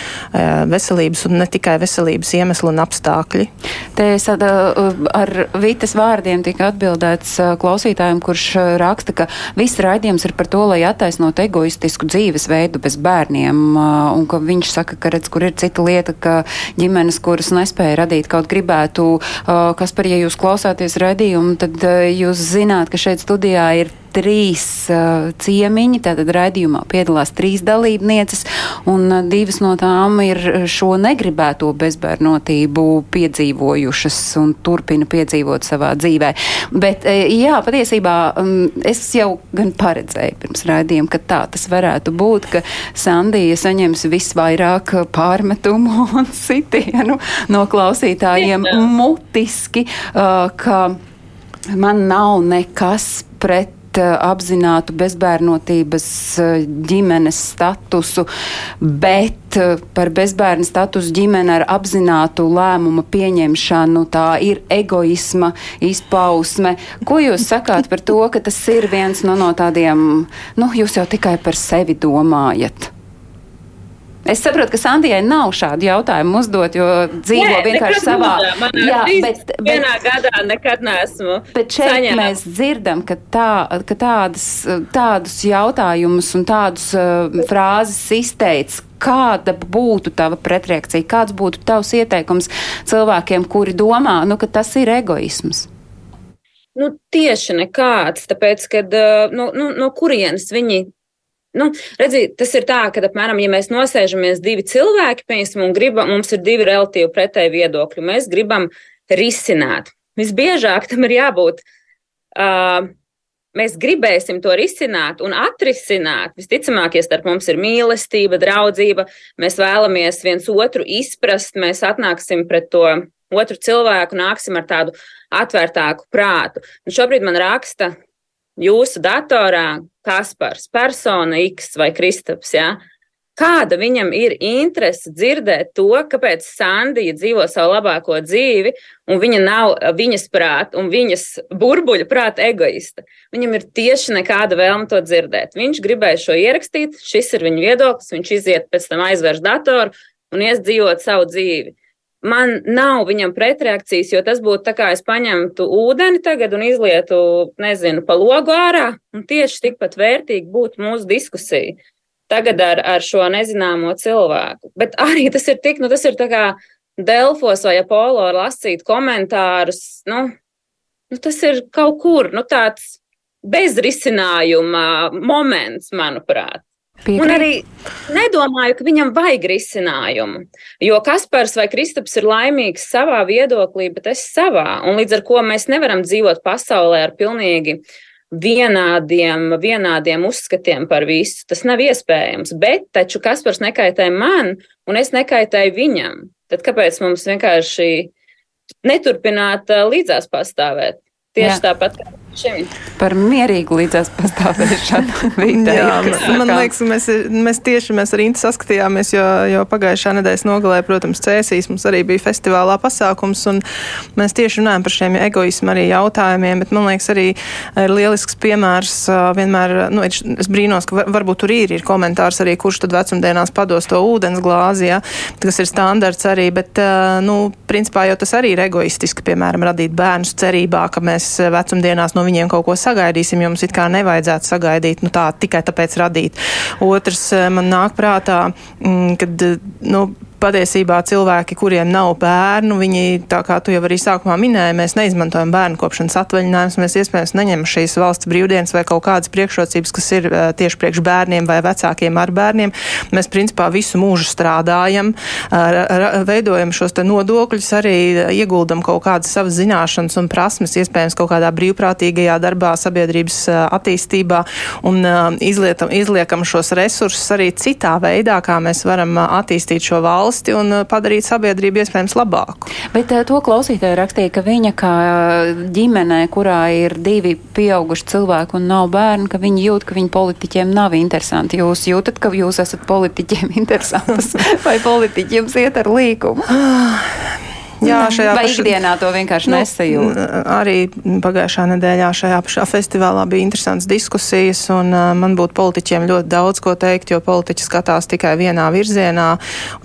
Speaker 4: veselības un ne tikai veselības iemesli un apstākļi.
Speaker 3: Te es ar Vitas vārdiem tika atbildēts klausītājiem, kurš raksta, ka viss raidījums ir par to, lai attaisnot egoistisku dzīvesveidu bez bērniem, un ka viņš saka, ka redz, kur ir cita lieta, ka ģimenes, kuras nespēja radīt kaut gribētu, kas par, ja jūs klausāties raidījumu, tad jūs zināt, ka šeit studijā ir trīs uh, ciemiņi. Tātad raidījumā piedalās trīs dalībnieces, un uh, divas no tām ir šo negribēto bezbērnotību piedzīvojušas un turpina piedzīvot savā dzīvē. Bet, uh, jā, patiesībā um, es jau gan paredzēju pirms raidījuma, ka tā tas varētu būt, ka Sandija saņems visvairāk pārmetumu <laughs> un sitienu no klausītājiem mutiski, uh, ka man nav nekas pret apzinātu bezbērnotības eh, ģimenes statusu, bet eh, par bezbērnu statusu ģimeni ar apzinātu lēmumu pieņemšanu tā ir egoisma izpausme. Ko jūs sakāt par to, ka tas ir viens no, no tādiem, nu, jūs jau tikai par sevi domājat? Es saprotu, ka Sandijai nav šādu jautājumu uzdot, jo dzīvo Nē, vienkārši savā.
Speaker 5: Jā, bet, bet vienā gadā nekad neesmu.
Speaker 3: Bet šeit saņēma. mēs dzirdam, ka, tā, ka tādas, tādus jautājumus un tādus uh, frāzes izteic, kāda būtu tava pretreakcija, kāds būtu tavs ieteikums cilvēkiem, kuri domā, nu, ka tas ir egoisms?
Speaker 5: Nu, tieši nekāds, tāpēc, ka uh, nu, nu, no kurienes viņi Nu, redziet, tas ir tā, ka, apmēram, ja mēs nosēžamies divi cilvēki, piemēram, un gribam, mums ir divi relatīvi pretēji viedokļi, mēs gribam risināt. Visbiežāk tam ir jābūt. Uh, mēs gribēsim to risināt un atrisināt. Visticamāk, ja starp mums ir mīlestība, draudzība, mēs vēlamies viens otru izprast, mēs atnāksim pret to otru cilvēku, nāksim ar tādu atvērtāku prātu. Un šobrīd man raksta jūsu datorā Kaspars, persona X vai Kristaps. Ja? Kāda viņam ir interese dzirdēt to, kāpēc Sandija dzīvo savu labāko dzīvi, un viņa nav viņas prāta un viņas burbuļu prāta egoista. Viņam ir tieši nekāda vēlme to dzirdēt. Viņš gribēja šo ierakstīt, šis ir viņa viedoklis, viņš iziet pēc tam aizvērš datoru un ies dzīvot savu dzīvi man nav viņam pretreakcijas, jo tas būtu tā kā es paņemtu ūdeni tagad un izlietu, nezinu, pa logu ārā, un tieši tikpat vērtīgi būtu mūsu diskusija tagad ar, ar šo nezināmo cilvēku. Bet arī tas ir tik, nu tas ir tā kā Delfos vai Apollo lasīt komentārus, nu, nu tas ir kaut kur, nu tāds bezrisinājuma moments, manuprāt. Piekrīt. Un arī nedomāju, ka viņam vajag risinājumu. Jo Kaspars vai Kristaps ir laimīgs savā viedoklī, bet es savā. Un līdz ar to mēs nevaram dzīvot pasaulē ar pilnīgi vienādiem, vienādiem uzskatiem par visu. Tas nav iespējams. Bet taču Kaspars nekaitē man, un es nekaitēju viņam. Tad kāpēc mums vienkārši neturpināt līdzās pastāvēt? Tieši Jā. tāpat kā šim.
Speaker 3: Par mierīgu līdzās pastāvēšanu. <laughs>
Speaker 4: Vidē, Jā, man liekas, mēs, mēs tieši mēs ar Intu saskatījāmies, jo, jo pagājušā nedēļas nogalē, protams, cēsīs mums arī bija festivālā pasākums, un mēs tieši runājam par šiem egoismu arī jautājumiem, bet man liekas arī ir lielisks piemērs vienmēr, nu, es brīnos, ka varbūt tur ir, ir komentārs arī, kurš tad vecumdienās pados to ūdens glāzi, ja, kas ir standarts arī, bet, nu, principā jau tas arī ir egoistiski, piemēram, radīt bērnus cerībā, ka mēs vecumdienās no viņiem kaut ko sagaidīsim, jo mums it kā nevajadzētu sagaidīt, nu tā tikai tāpēc radīt. Otrs eh, man nāk prātā, mm, kad, eh, nu, patiesībā cilvēki, kuriem nav bērnu, viņi, tā kā tu jau arī sākumā minēji, mēs neizmantojam bērnu kopšanas atvaļinājumus, mēs iespējams neņemam šīs valsts brīvdienas vai kaut kādas priekšrocības, kas ir uh, tieši priekš bērniem vai vecākiem ar bērniem. Mēs principā visu mūžu strādājam, uh, veidojam šos nodokļus, arī ieguldam kaut kādas savas zināšanas un prasmes, iespējams kaut kādā brīvprātīgajā darbā, sabiedrības uh, attīstībā un izlietam, izliekam šos resursus arī citā veidā, kā mēs varam attīstīt šo valsti valsti un padarīt sabiedrību iespējams labāku.
Speaker 3: Bet to klausītāji rakstīja, ka viņa kā ģimenē, kurā ir divi pieauguši cilvēki un nav bērni, ka viņi jūt, ka viņi politiķiem nav interesanti. Jūs jūtat, ka jūs esat politiķiem <laughs> interesants vai politiķi jums iet ar līkumu? <sighs> <sighs>
Speaker 4: Jā, šajā
Speaker 3: Vai paša... ikdienā to vienkārši nu, nesajūt?
Speaker 4: Arī pagājušā nedēļā šajā pašā festivālā bija interesants diskusijas, un uh, man būtu politiķiem ļoti daudz ko teikt, jo politiķi skatās tikai vienā virzienā,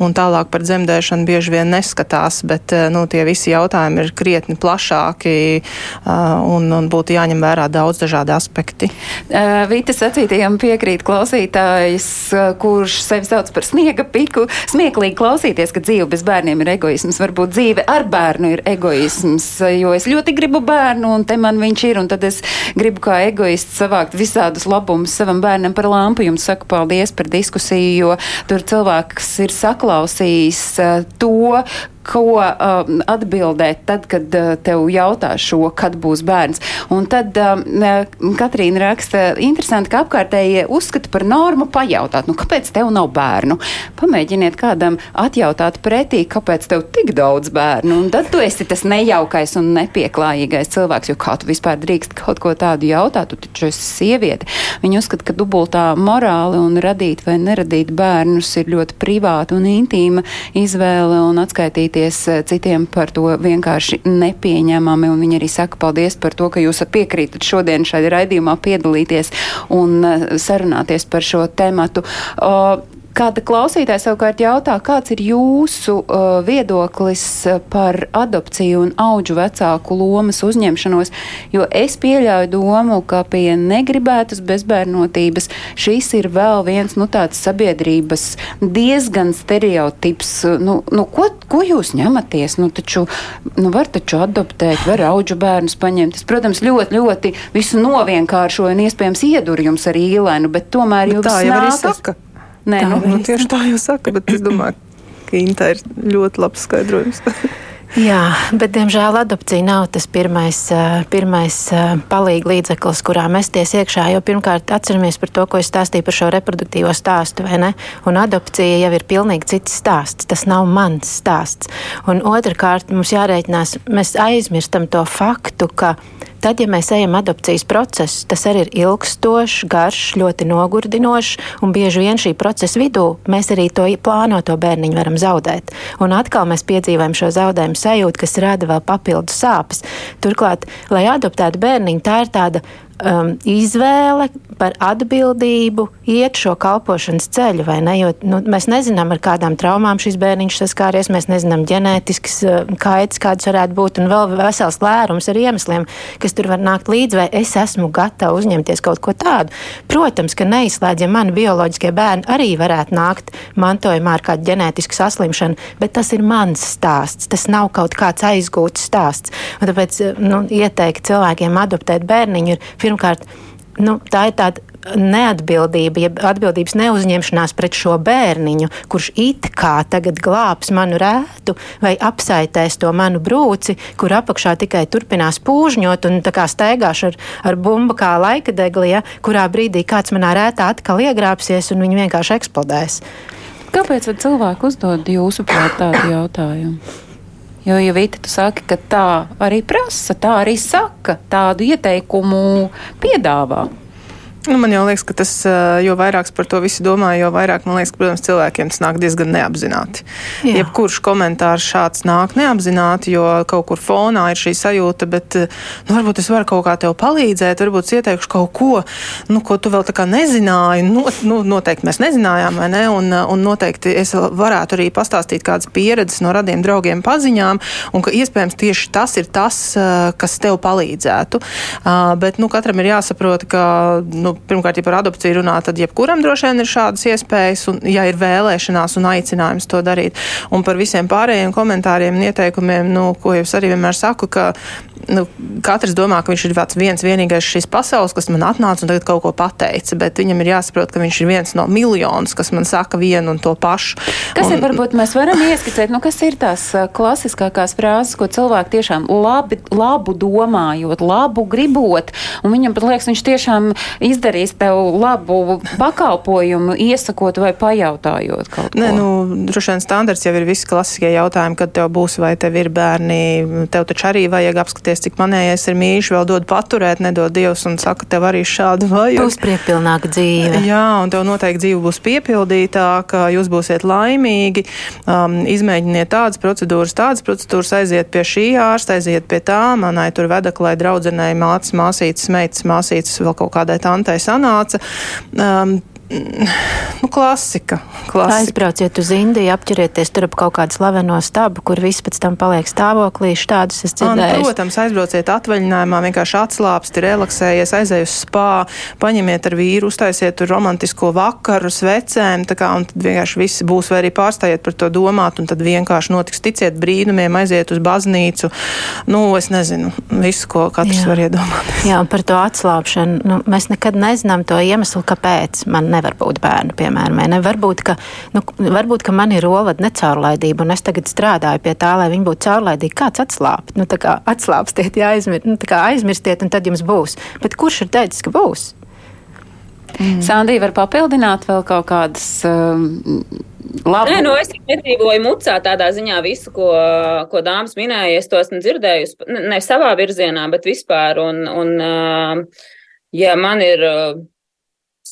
Speaker 4: un tālāk par dzemdēšanu bieži vien neskatās, bet uh, nu, tie visi jautājumi ir krietni plašāki, uh, un, un būtu jāņem vērā daudz dažādi aspekti.
Speaker 3: Uh, Vītas sacītajam piekrīt klausītājs, kurš sevi sauc par sniega piku. Smieklīgi klausīties, ka dzīve bez bērniem ir egoisms, varbūt dzīve dzīve ar bērnu ir egoisms, jo es ļoti gribu bērnu, un te man viņš ir, un tad es gribu kā egoists savākt visādus labumus savam bērnam par lampu. Jums saku paldies par diskusiju, jo tur cilvēks ir saklausījis uh, to, ko uh, atbildēt tad, kad uh, tev jautā šo, kad būs bērns. Un tad um, uh, Katrīna raksta, interesanti, ka apkārtējie uzskata par normu pajautāt, nu, kāpēc tev nav bērnu? Pamēģiniet kādam atjautāt pretī, kāpēc tev tik daudz bērnu. Un tad tu esi tas nejaukais un nepieklājīgais cilvēks, jo kā tu vispār drīkst kaut ko tādu jautāt, tu taču esi sieviete. Viņi uzskata, ka dubultā morāli un radīt vai neradīt bērnus ir ļoti privāta un intīma izvēle un atskaitīt izteikties eh, citiem par to vienkārši nepieņemami. Un viņi arī saka paldies par to, ka jūs piekrītat šodien šai raidījumā piedalīties un eh, sarunāties par šo tematu. Uh, Kāda klausītāja savukārt jautā, kāds ir jūsu uh, viedoklis uh, par adopciju un auģu vecāku lomas uzņemšanos, jo es pieļauju domu, ka pie negribētas bezbērnotības šis ir vēl viens, nu, tāds sabiedrības diezgan stereotips. Nu, nu, ko, ko jūs ņematies? Nu, taču, nu, var taču adoptēt, var auģu bērnus paņemt. Es, protams, ļoti, ļoti visu novienkāršoju un iespējams iedur jums ar īlēnu, bet tomēr jums
Speaker 4: tā jau nākas... arī saka.
Speaker 3: Nē,
Speaker 4: tā, nu, nu, tieši tā jau saka, bet es domāju, ka Inta ir ļoti labs skaidrojums. <laughs>
Speaker 6: Jā, bet diemžēl adopcija nav tas pirmais, pirmais palīga līdzeklis, kurā mesties iekšā. Jo pirmkārt, atceramies par to, ko es stāstīju par šo reproduktīvo stāstu, vai ne? Un adopcija jau ir pilnīgi cits stāsts. Tas nav mans stāsts. Un otrkārt, mums jārēķinās, mēs aizmirstam to faktu, ka Tad, ja mēs ejam adopcijas procesu, tas arī ir ilgstošs, garš, ļoti nogurdinošs, un bieži vien šī procesa vidū mēs arī to plānoto bērniņu varam zaudēt. Un atkal mēs piedzīvojam šo zaudējumu sajūtu, kas rada vēl papildus sāpes. Turklāt, lai adoptētu bērniņu, tā ir tāda um, izvēle par atbildību iet šo kalpošanas ceļu, vai ne? Jo nu, mēs nezinām, ar kādām traumām šis bērniņš saskāries, mēs nezinām ģenētiskas uh, kaitas, kādas varētu būt, un vēl vesels lērums ar iemesliem, kas tur var nākt līdzi, vai es esmu gatava uzņemties kaut ko tādu. Protams, ka neizslēdz, ja mani bioloģiskie bērni arī varētu nākt mantojumā ar kādu ģenētisku saslimšanu, bet tas ir mans stāsts, tas nav kaut kāds aizgūts stāsts. Un tāpēc nu, ieteikt cilvēkiem adoptēt bērniņu ir pirmkārt, nu, tā ir tāda neatbildība, jeb atbildības neuzņemšanās pret šo bērniņu, kurš it kā tagad glābs manu rētu vai apsaitēs to manu brūci, kur apakšā tikai turpinās pūžņot un tā kā staigāšu ar, ar bumbu kā laika degli, ja, kurā brīdī kāds manā rētā atkal iegrābsies un viņi vienkārši eksplodēs.
Speaker 3: Kāpēc cilvēki uzdod jūsuprāt tādu jautājumu? Jo, ja Vita, tu saki, ka tā arī prasa, tā arī saka, tādu ieteikumu piedāvā.
Speaker 4: Nu, man jau liekas, ka tas, jo vairāk par to visu domāju, jo vairāk man liekas, ka, protams, cilvēkiem tas nāk diezgan neapzināti. Jā. Jebkurš komentārs šāds nāk neapzināti, jo kaut kur fonā ir šī sajūta, bet nu, varbūt es varu kaut kā tev palīdzēt, varbūt ieteikšu kaut ko, nu, ko tu vēl tā kā nezināji. Nu, nu, noteikti mēs nezinājām, vai ne? Un, un noteikti es varētu arī pastāstīt kādas pieredzes no radiem draugiem paziņām, un ka iespējams tieši tas ir tas, kas tev palīdzētu. Bet, nu, katram ir jāsaprot, ka, nu, nu, pirmkārt, ja par adopciju runā, tad jebkuram droši vien ir šādas iespējas, un, ja ir vēlēšanās un aicinājums to darīt. Un par visiem pārējiem komentāriem un ieteikumiem, nu, ko jau es arī vienmēr saku, ka nu, katrs domā, ka viņš ir viens vienīgais šīs pasaules, kas man atnāca un tagad kaut ko pateica, bet viņam ir jāsaprot, ka viņš ir viens no miljonus, kas man saka vienu un to pašu.
Speaker 3: Kas
Speaker 4: un,
Speaker 3: ir, varbūt mēs varam ieskicēt, nu, kas ir tās klasiskākās frāzes, ko cilvēki tiešām labi, labu domājot, labu gribot, un viņam pat liekas, viņš tiešām izdara izdarīs tev labu pakalpojumu, iesakot vai pajautājot kaut ko?
Speaker 4: Nē, nu, droši vien standarts jau ir visi klasiskie jautājumi, kad tev būs vai tev ir bērni. Tev taču arī vajag apskaties, cik manējais ir mīļš, vēl dod paturēt, nedod Dievs un saka, tev arī šādu vajag.
Speaker 6: Būs priekpilnāka dzīve.
Speaker 4: Jā, un tev noteikti dzīve būs piepildītāka, jūs būsiet laimīgi. Um, izmēģiniet tādas procedūras, tādas procedūras, aiziet pie šī ārsta, aiziet pie tā, manai tur vedaklai draudzenei mācas, māsītes, meitas, māsītes, vēl kaut kādai tantai sanāca. Um, nu, klasika, klasika.
Speaker 6: Aizbrauciet uz Indiju, apķerieties tur ap kaut kādu slaveno stabu, kur viss pēc tam paliek stāvoklī. Tādus es
Speaker 4: nu,
Speaker 6: dzirdēju.
Speaker 4: Protams, aizbrauciet atvaļinājumā, vienkārši atslābsti, relaksējies, aizej uz spā, paņemiet ar vīru, uztaisiet tur romantisko vakaru, svecēm, kā, un tad vienkārši viss būs, vai arī pārstājiet par to domāt, un tad vienkārši notiks, ticiet brīnumiem, aiziet uz baznīcu. Nu, es nezinu, visu, ko katrs Jā. var iedomāties.
Speaker 6: Jā, un par to atslābšanu, nu, mēs nekad nezinām to iemeslu, kāpēc man nevar būt bērnu, piemēram. Ne? Varbūt, ka, nu, varbūt, ka man ir olada necaurlaidība, un es tagad strādāju pie tā, lai viņi būtu caurlaidīgi. Kāds atslābt? Nu, kā atslābstiet, ja aizmir, nu, aizmirstiet, un tad jums būs. Bet kurš ir teicis, ka būs?
Speaker 3: Mm. Sandija var papildināt vēl kaut kādas. Um, Labu.
Speaker 5: Nē, nu es nedzīvoju mucā tādā ziņā visu, ko, ko dāmas minēja. Es to esmu dzirdējusi ne, ne savā virzienā, bet vispār. Un, un, uh, ja man ir uh,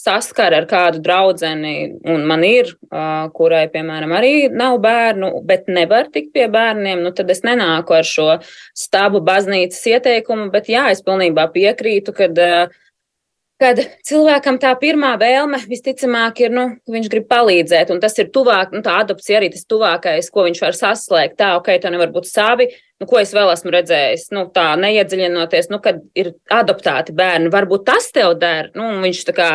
Speaker 5: saskara ar kādu draugu, un man ir, kurai, piemēram, arī nav bērnu, bet nevar tikt pie bērniem, nu, tad es nenāku ar šo stabu baznīcas ieteikumu. Bet jā, es pilnībā piekrītu, ka kad cilvēkam tā pirmā vēlme visticamāk ir, nu, viņš grib palīdzēt, un tas ir tuvāk, nu, tā adopcija arī tas tuvākais, ko viņš var saslēgt. Tā, ok, tā nevar būt savi, nu, ko es vēl esmu redzējis, nu, tā neiedziļinoties, nu, kad ir adoptēti bērni, varbūt tas tev der, nu, viņš tā kā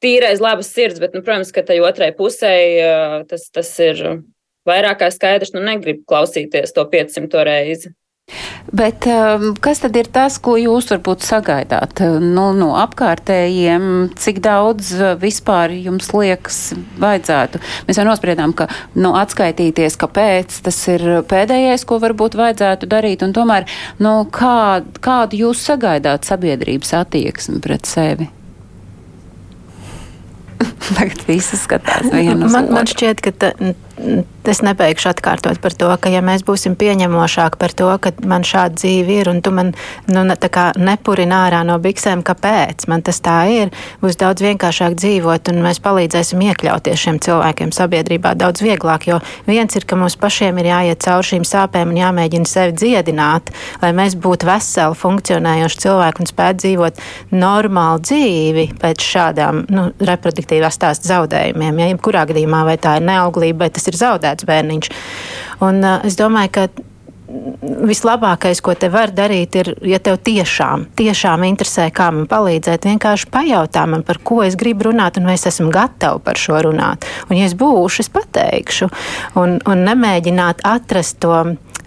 Speaker 5: tīrais labas sirds, bet, nu, protams, ka tai otrai pusē tas, tas ir vairāk kā skaidrs, nu, negrib klausīties to 500 reizi.
Speaker 3: Bet um, kas tad ir tas, ko jūs varbūt sagaidāt nu, no apkārtējiem, cik daudz uh, vispār jums liekas vajadzētu? Mēs jau nospriedām, ka nu, atskaitīties, kāpēc tas ir pēdējais, ko varbūt vajadzētu darīt, un tomēr nu, kā, kādu jūs sagaidāt sabiedrības attieksmi pret sevi? <laughs> Tagad visi skatās vienu
Speaker 6: man. Man šķiet, ka ta, es nebeigšu atkārtot par to, ka ja mēs būsim pieņemošāki par to, ka man šāda dzīve ir un tu man nu, nepurini ārā no biksēm, kāpēc man tas tā ir, būs daudz vienkāršāk dzīvot un mēs palīdzēsim iekļauties šiem cilvēkiem sabiedrībā daudz vieglāk, jo viens ir, ka mums pašiem ir jāiet cauri šīm sāpēm un jāmēģina sevi dziedināt, lai mēs būtu veseli, funkcionējoši cilvēki un spētu dzīvot normālu dzīvi pēc šādām nu, reproduktīvās stāstu zaudējumiem. Ja, kurā gadījumā vai tā ir neauglība, vai tas ir zaudēts bērniņš. Un, uh, es domāju, ka vislabākais, ko te var darīt, ir, ja tev tiešām, tiešām interesē, kā man palīdzēt, vienkārši pajautā man, par ko es gribu runāt, un vai es esmu gatava par šo runāt. Un, ja es būšu, es pateikšu, un, un nemēģināt atrast to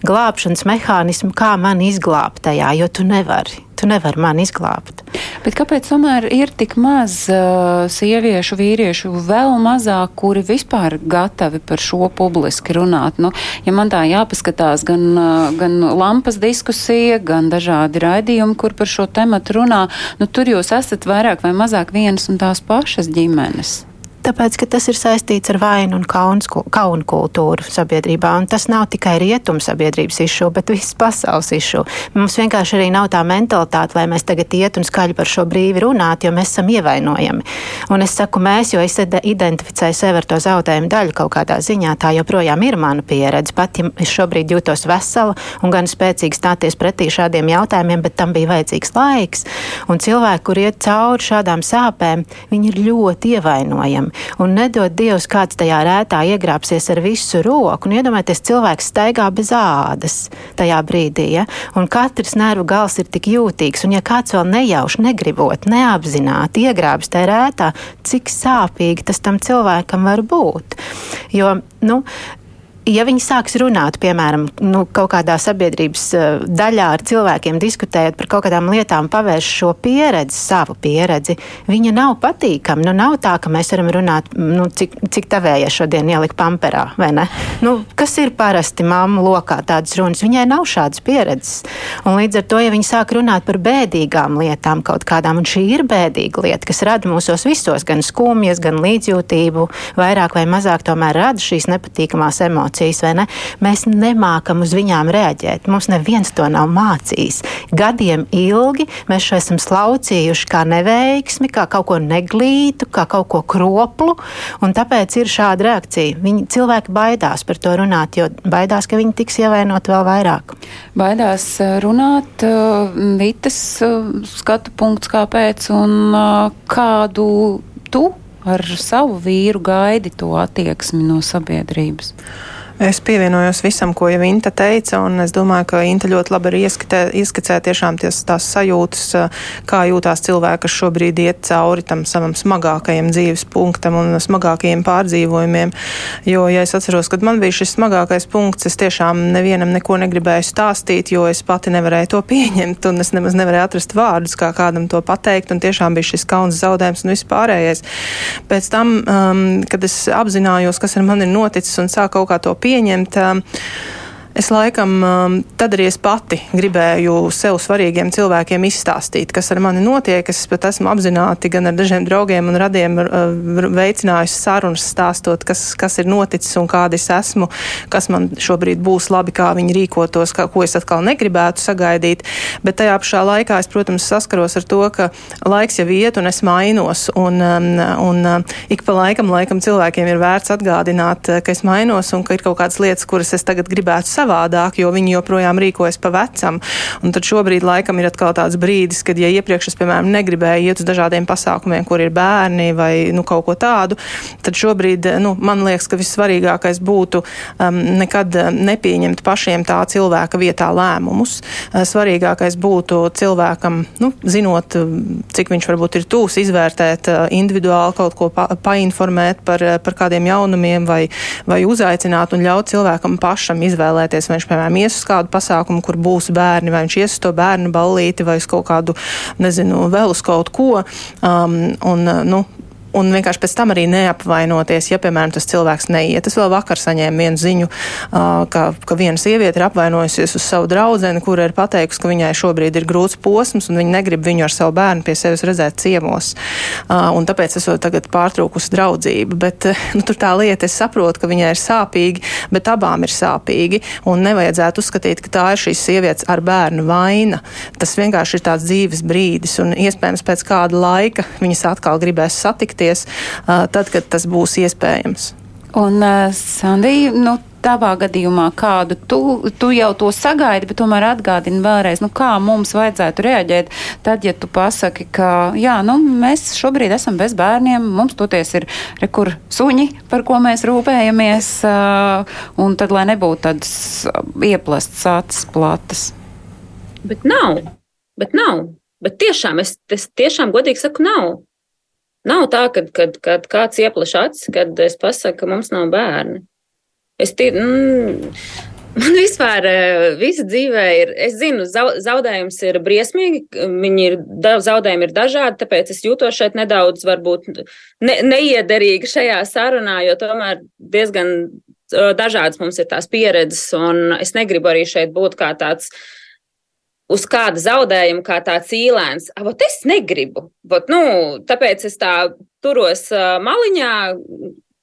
Speaker 6: glābšanas mehānismu, kā man izglābt tajā, jo tu nevari. Tu nevari mani izglābt.
Speaker 3: Bet kāpēc tomēr ir tik maz uh, sieviešu, vīriešu, vēl mazāk, kuri vispār gatavi par šo publiski runāt? Nu, ja man tā jāpaskatās, gan, uh, gan lampas diskusija, gan dažādi raidījumi, kur par šo tematu runā, nu, tur jūs esat vairāk vai mazāk vienas un tās pašas ģimenes.
Speaker 6: Tāpēc, ka tas ir saistīts ar vainu un kauns, kaunu kultūru sabiedrībā. Un tas nav tikai rietumu sabiedrības izšu, bet visas pasaules izšu. Mums vienkārši arī nav tā mentalitāte, lai mēs tagad iet un skaļi par šo brīvi runāt, jo mēs esam ievainojami. Un es saku mēs, jo es identificēju sevi ar to zaudējumu daļu kaut kādā ziņā. Tā joprojām ir mana pieredze. Pat ja es šobrīd jūtos vesela un gan spēcīgi stāties pretī šādiem jautājumiem, bet tam bija vajadzīgs laiks. Un cilvēki, kur iet cauri šādām sāpēm, viņi ir ļoti ievainojami un nedod Dievs, kāds tajā rētā iegrābsies ar visu roku. Un iedomājieties, cilvēks staigā bez ādas tajā brīdī, ja? un katrs nervu gals ir tik jūtīgs, un ja kāds vēl nejauši, negribot, neapzināti iegrābs tajā rētā, cik sāpīgi tas tam cilvēkam var būt. Jo, nu, ja viņi sāks runāt, piemēram, nu, kaut kādā sabiedrības uh, daļā ar cilvēkiem, diskutējot par kaut kādām lietām, pavērš šo pieredzi, savu pieredzi, viņa nav patīkama. Nu, nav tā, ka mēs varam runāt, nu, cik, cik tavējie šodien ielika pamperā, vai ne? Nu, kas ir parasti mammu lokā tādas runas? Viņai nav šādas pieredzes. Un līdz ar to, ja viņi sāk runāt par bēdīgām lietām kaut kādām, un šī ir bēdīga lieta, kas rada mūsos visos gan skumjas, gan līdzjūtību, vairāk vai mazāk tomēr rada šīs nepatīkamās emocijas emocijas, vai ne? Mēs nemākam uz viņām reaģēt. Mums neviens to nav mācījis. Gadiem ilgi mēs šo esam slaucījuši kā neveiksmi, kā kaut ko neglītu, kā kaut ko kroplu, un tāpēc ir šāda reakcija. Viņi, cilvēki baidās par to runāt, jo baidās, ka viņi tiks ievainot vēl vairāk.
Speaker 3: Baidās eh, runāt, eh, Vitas eh, skatu punkts, kāpēc un kādu tu ar savu vīru gaidi to attieksmi no sabiedrības?
Speaker 4: Es pievienojos visam, ko jau Inta teica, un es domāju, ka Inta ļoti labi arī ieskatē, ieskicē tiešām ties, tās sajūtas, kā jūtās cilvēki, kas šobrīd iet cauri tam savam smagākajam dzīves punktam un smagākajiem pārdzīvojumiem. Jo, ja es atceros, kad man bija šis smagākais punkts, es tiešām nevienam neko negribēju stāstīt, jo es pati nevarēju to pieņemt, un es nemaz nevarēju atrast vārdus, kā kādam to pateikt, un tiešām bija šis kauns zaudējums un vispārējais. Pēc tam, um, kad es apzinājos, kas ar mani ir noticis un sāku kaut kā to pieņemt pieņemta. Uh, Es laikam um, tad arī es pati gribēju sev svarīgiem cilvēkiem izstāstīt, kas ar mani notiek. Es pat esmu apzināti gan ar dažiem draugiem un radiem uh, veicinājusi sarunas stāstot, kas, kas ir noticis un kāda es esmu, kas man šobrīd būs labi, kā viņi rīkotos, kā, ko es atkal negribētu sagaidīt. Bet tajā pašā laikā es, protams, saskaros ar to, ka laiks jau iet un es mainos. Un, um, un uh, ik pa laikam, laikam cilvēkiem ir vērts atgādināt, ka es mainos un ka ir kaut kādas lietas, kuras es tagad gribētu savādāk savādāk, jo viņi joprojām rīkojas pa vecam. Un tad šobrīd laikam ir atkal tāds brīdis, kad, ja iepriekš es, piemēram, negribēju iet uz dažādiem pasākumiem, kur ir bērni vai nu, kaut ko tādu, tad šobrīd nu, man liekas, ka vissvarīgākais būtu um, nekad nepieņemt pašiem tā cilvēka vietā lēmumus. Uh, svarīgākais būtu cilvēkam, nu, zinot, cik viņš varbūt ir tūs, izvērtēt uh, individuāli kaut ko pa, painformēt par, par kādiem jaunumiem vai, vai uzaicināt un ļaut cilvēkam pašam izvēlēties izvēlēties, vai viņš, piemēram, ies uz kādu pasākumu, kur būs bērni, vai viņš ies uz to bērnu ballīti, vai uz kaut kādu, nezinu, vēl uz kaut ko. Um, un, nu, un vienkārši pēc tam arī neapvainoties, ja, piemēram, tas cilvēks neiet. Es vēl vakar saņēmu vienu ziņu, ka, ka viena sieviete ir apvainojusies uz savu draudzeni, kura ir pateikusi, ka viņai šobrīd ir grūts posms un viņa negrib viņu ar savu bērnu pie sevis redzēt ciemos. Un tāpēc es tagad pārtraukusi draudzību. Bet nu, tur tā lieta, es saprotu, ka viņai ir sāpīgi, bet abām ir sāpīgi. Un nevajadzētu uzskatīt, ka tā ir šīs sievietes ar bērnu vaina. Tas vienkārši ir tāds dzīves brīdis, un iespējams pēc kāda laika viņas atkal gribēs satikties rīkoties tad, kad tas būs iespējams.
Speaker 3: Un, uh, Sandija, nu, tavā gadījumā, kādu tu, tu jau to sagaidi, bet tomēr atgādini vēlreiz, nu, kā mums vajadzētu reaģēt tad, ja tu pasaki, ka, jā, nu, mēs šobrīd esam bez bērniem, mums toties ir rekur suņi, par ko mēs rūpējamies, un tad, lai nebūtu tādas ieplasts acis platas.
Speaker 5: Bet nav, bet nav. Bet tiešām, es, es tiešām godīgi saku, nav. Nav tā, ka kad, kad kāds ieplaš acis, kad es pasaku, ka mums nav bērni. Es tie, mm, man vispār eh, visa dzīvē ir, es zinu, zaudējums ir briesmīgi, viņi ir, zaudējumi ir dažādi, tāpēc es jūtos šeit nedaudz varbūt ne, neiederīgi šajā sarunā, jo tomēr diezgan eh, dažādas mums ir tās pieredzes, un es negribu arī šeit būt kā tāds uz kāda zaudējuma, kā tāds īlēns. Avot es negribu. Vat, nu, tāpēc es tā turos maliņā,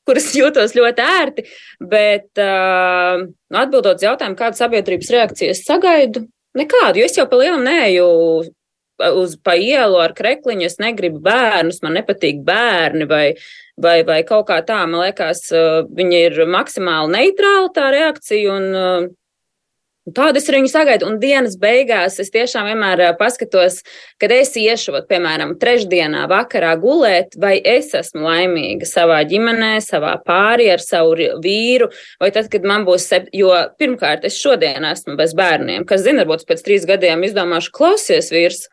Speaker 5: kuras <laughs> jūtos ļoti ērti. Bet uh, atbildot uz jautājumu, kādu sabiedrības reakciju es sagaidu, nekādu. Jo es jau pa lielam neju uz pa ielu ar krekliņu, es negribu bērnus, man nepatīk bērni vai, vai, vai kaut kā tā. Man liekas, viņi ir maksimāli neitrāli tā reakcija. Un, Tādu es viņu sagaidu, un dienas beigās es tiešām vienmēr paskatos, kad es iešu, piemēram, trešdienā vakarā gulēt, vai es esmu laimīga savā ģimenē, savā pārī ar savu vīru, vai tad, kad man būs, sep... jo pirmkārt, es šodien esmu bez bērniem, kas zina, varbūt pēc trīs gadiem izdomāšu, klausies vīrs,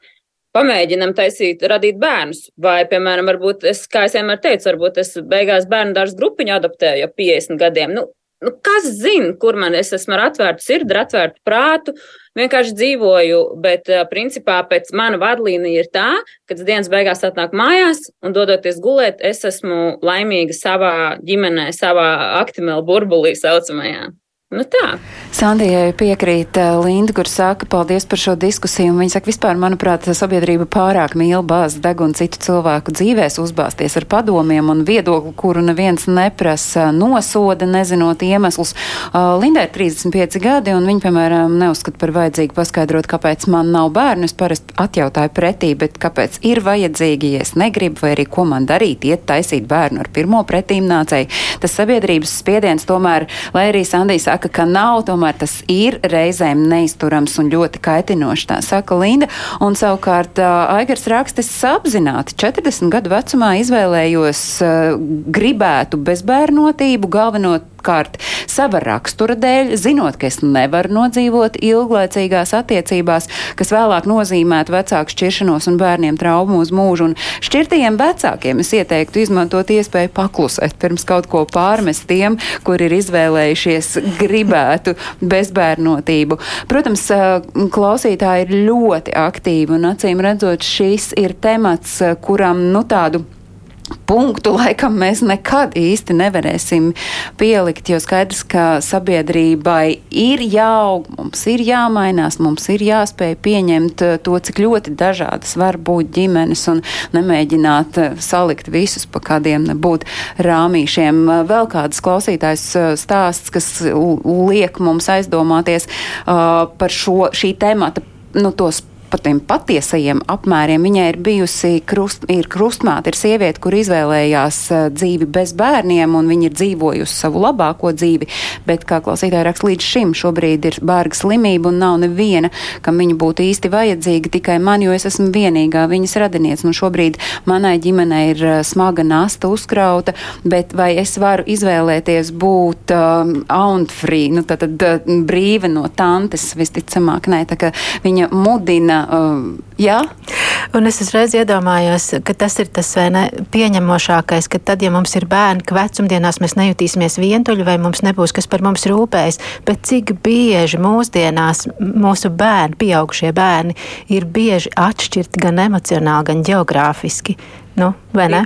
Speaker 5: pamēģinam taisīt, radīt bērnus. Vai, piemēram, varbūt es, kā es vienmēr teicu, varbūt es beigās bērnu dārza grupiņu adaptēju jau 50 gadiem. Nu, nu, kas zina, kur man es esmu ar atvērtu sirdi, ar atvērtu prātu, vienkārši dzīvoju, bet principā pēc mana vadlīnija ir tā, ka dienas beigās atnāk mājās un dodoties gulēt, es esmu laimīga savā ģimenē, savā aktimēla burbulī saucamajā. Nu tā.
Speaker 3: Sandijai piekrīt eh, Linda, kur saka, paldies par šo diskusiju. Viņa saka, vispār, manuprāt, sabiedrība pārāk mīl bāzes degunu citu cilvēku dzīvēs, uzbāzties ar padomiem un viedokli, kuru neviens neprasa, nosoda, nezinot iemeslus. Uh, Lindai ir 35 gadi, un viņa, piemēram, neuzskata par vajadzīgu paskaidrot, kāpēc man nav bērnu. Es parasti atjautāju pretī, bet kāpēc ir vajadzīgi, ja es negribu, vai arī ko man darīt, iet taisīt bērnu ar pirmo pretīm nācēju. Tas sabiedrības spiediens tomēr, lai arī Sandija saka, saka, ka nav, tomēr tas ir reizēm neizturams un ļoti kaitinošs, tā saka Linda. Un savukārt Aigars rakstis apzināti 40 gadu vecumā izvēlējos gribētu bezbērnotību, galvenot Pirmkārt, sava rakstura dēļ, zinot, ka es nevaru nodzīvot ilglaicīgās attiecībās, kas vēlāk nozīmētu vecāku šķiršanos un bērniem traumu uz mūžu. Un šķirtajiem vecākiem es ieteiktu izmantot iespēju paklusēt pirms kaut ko pārmest tiem, kur ir izvēlējušies gribētu bezbērnotību. Protams, klausītāji ir ļoti aktīvi un acīm redzot, šis ir temats, kuram nu tādu punktu laikam mēs nekad īsti nevarēsim pielikt, jo skaidrs, ka sabiedrībai ir jāaug, mums ir jāmainās, mums ir jāspēj pieņemt eh, to, cik ļoti dažādas var būt ģimenes un nemēģināt eh, salikt visus pa kādiem nebūt rāmīšiem. Vēl kādas klausītājs eh, stāsts, kas liek mums aizdomāties uh, par šo, šī temata, nu, tos par tiem patiesajiem apmēriem. Viņai ir bijusi krust, ir krustmāte, ir sieviete, kur izvēlējās uh, dzīvi bez bērniem, un viņa ir dzīvojusi savu labāko dzīvi. Bet, kā klausītāji raksta, līdz šim šobrīd ir bārga slimība, un nav neviena, kam viņa būtu īsti vajadzīga, tikai man, jo es esmu vienīgā viņas radiniece. Un šobrīd manai ģimenei ir uh, smaga nasta uzkrauta, bet vai es varu izvēlēties būt um, auntfree, nu, tad, tad uh, brīva no tantes, visticamāk, nē, tā ka viņa mudina uh, jā.
Speaker 6: Un es uzreiz iedomājos, ka tas ir tas ne, pieņemošākais, ka tad, ja mums ir bērni, ka vecumdienās mēs nejutīsimies vientuļi vai mums nebūs kas par mums rūpējas, bet cik bieži mūsdienās mūsu bērni, pieaugušie bērni, ir bieži atšķirti gan emocionāli, gan geogrāfiski. Nu, vai ne?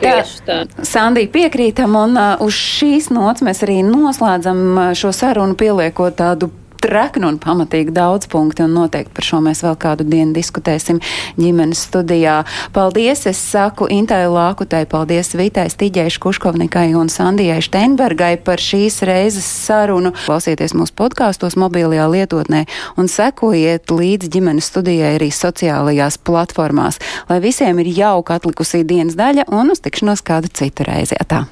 Speaker 5: Tieši tā.
Speaker 3: Sandī piekrītam, un uh, uz šīs nots mēs arī noslēdzam uh, šo sarunu, pieliekot tādu treknu un pamatīgi daudz punkti, un noteikti par šo mēs vēl kādu dienu diskutēsim ģimenes studijā. Paldies, es saku Intai Lākutai, paldies Vitai Stiģei Škuškovnikai un Sandijai Steinbergai par šīs reizes sarunu. Klausieties mūsu podkāstos mobilajā lietotnē un sekojiet līdz ģimenes studijai arī sociālajās platformās, lai visiem ir jauka atlikusī dienas daļa un uz tikšanos kādu citu reizi. Tā.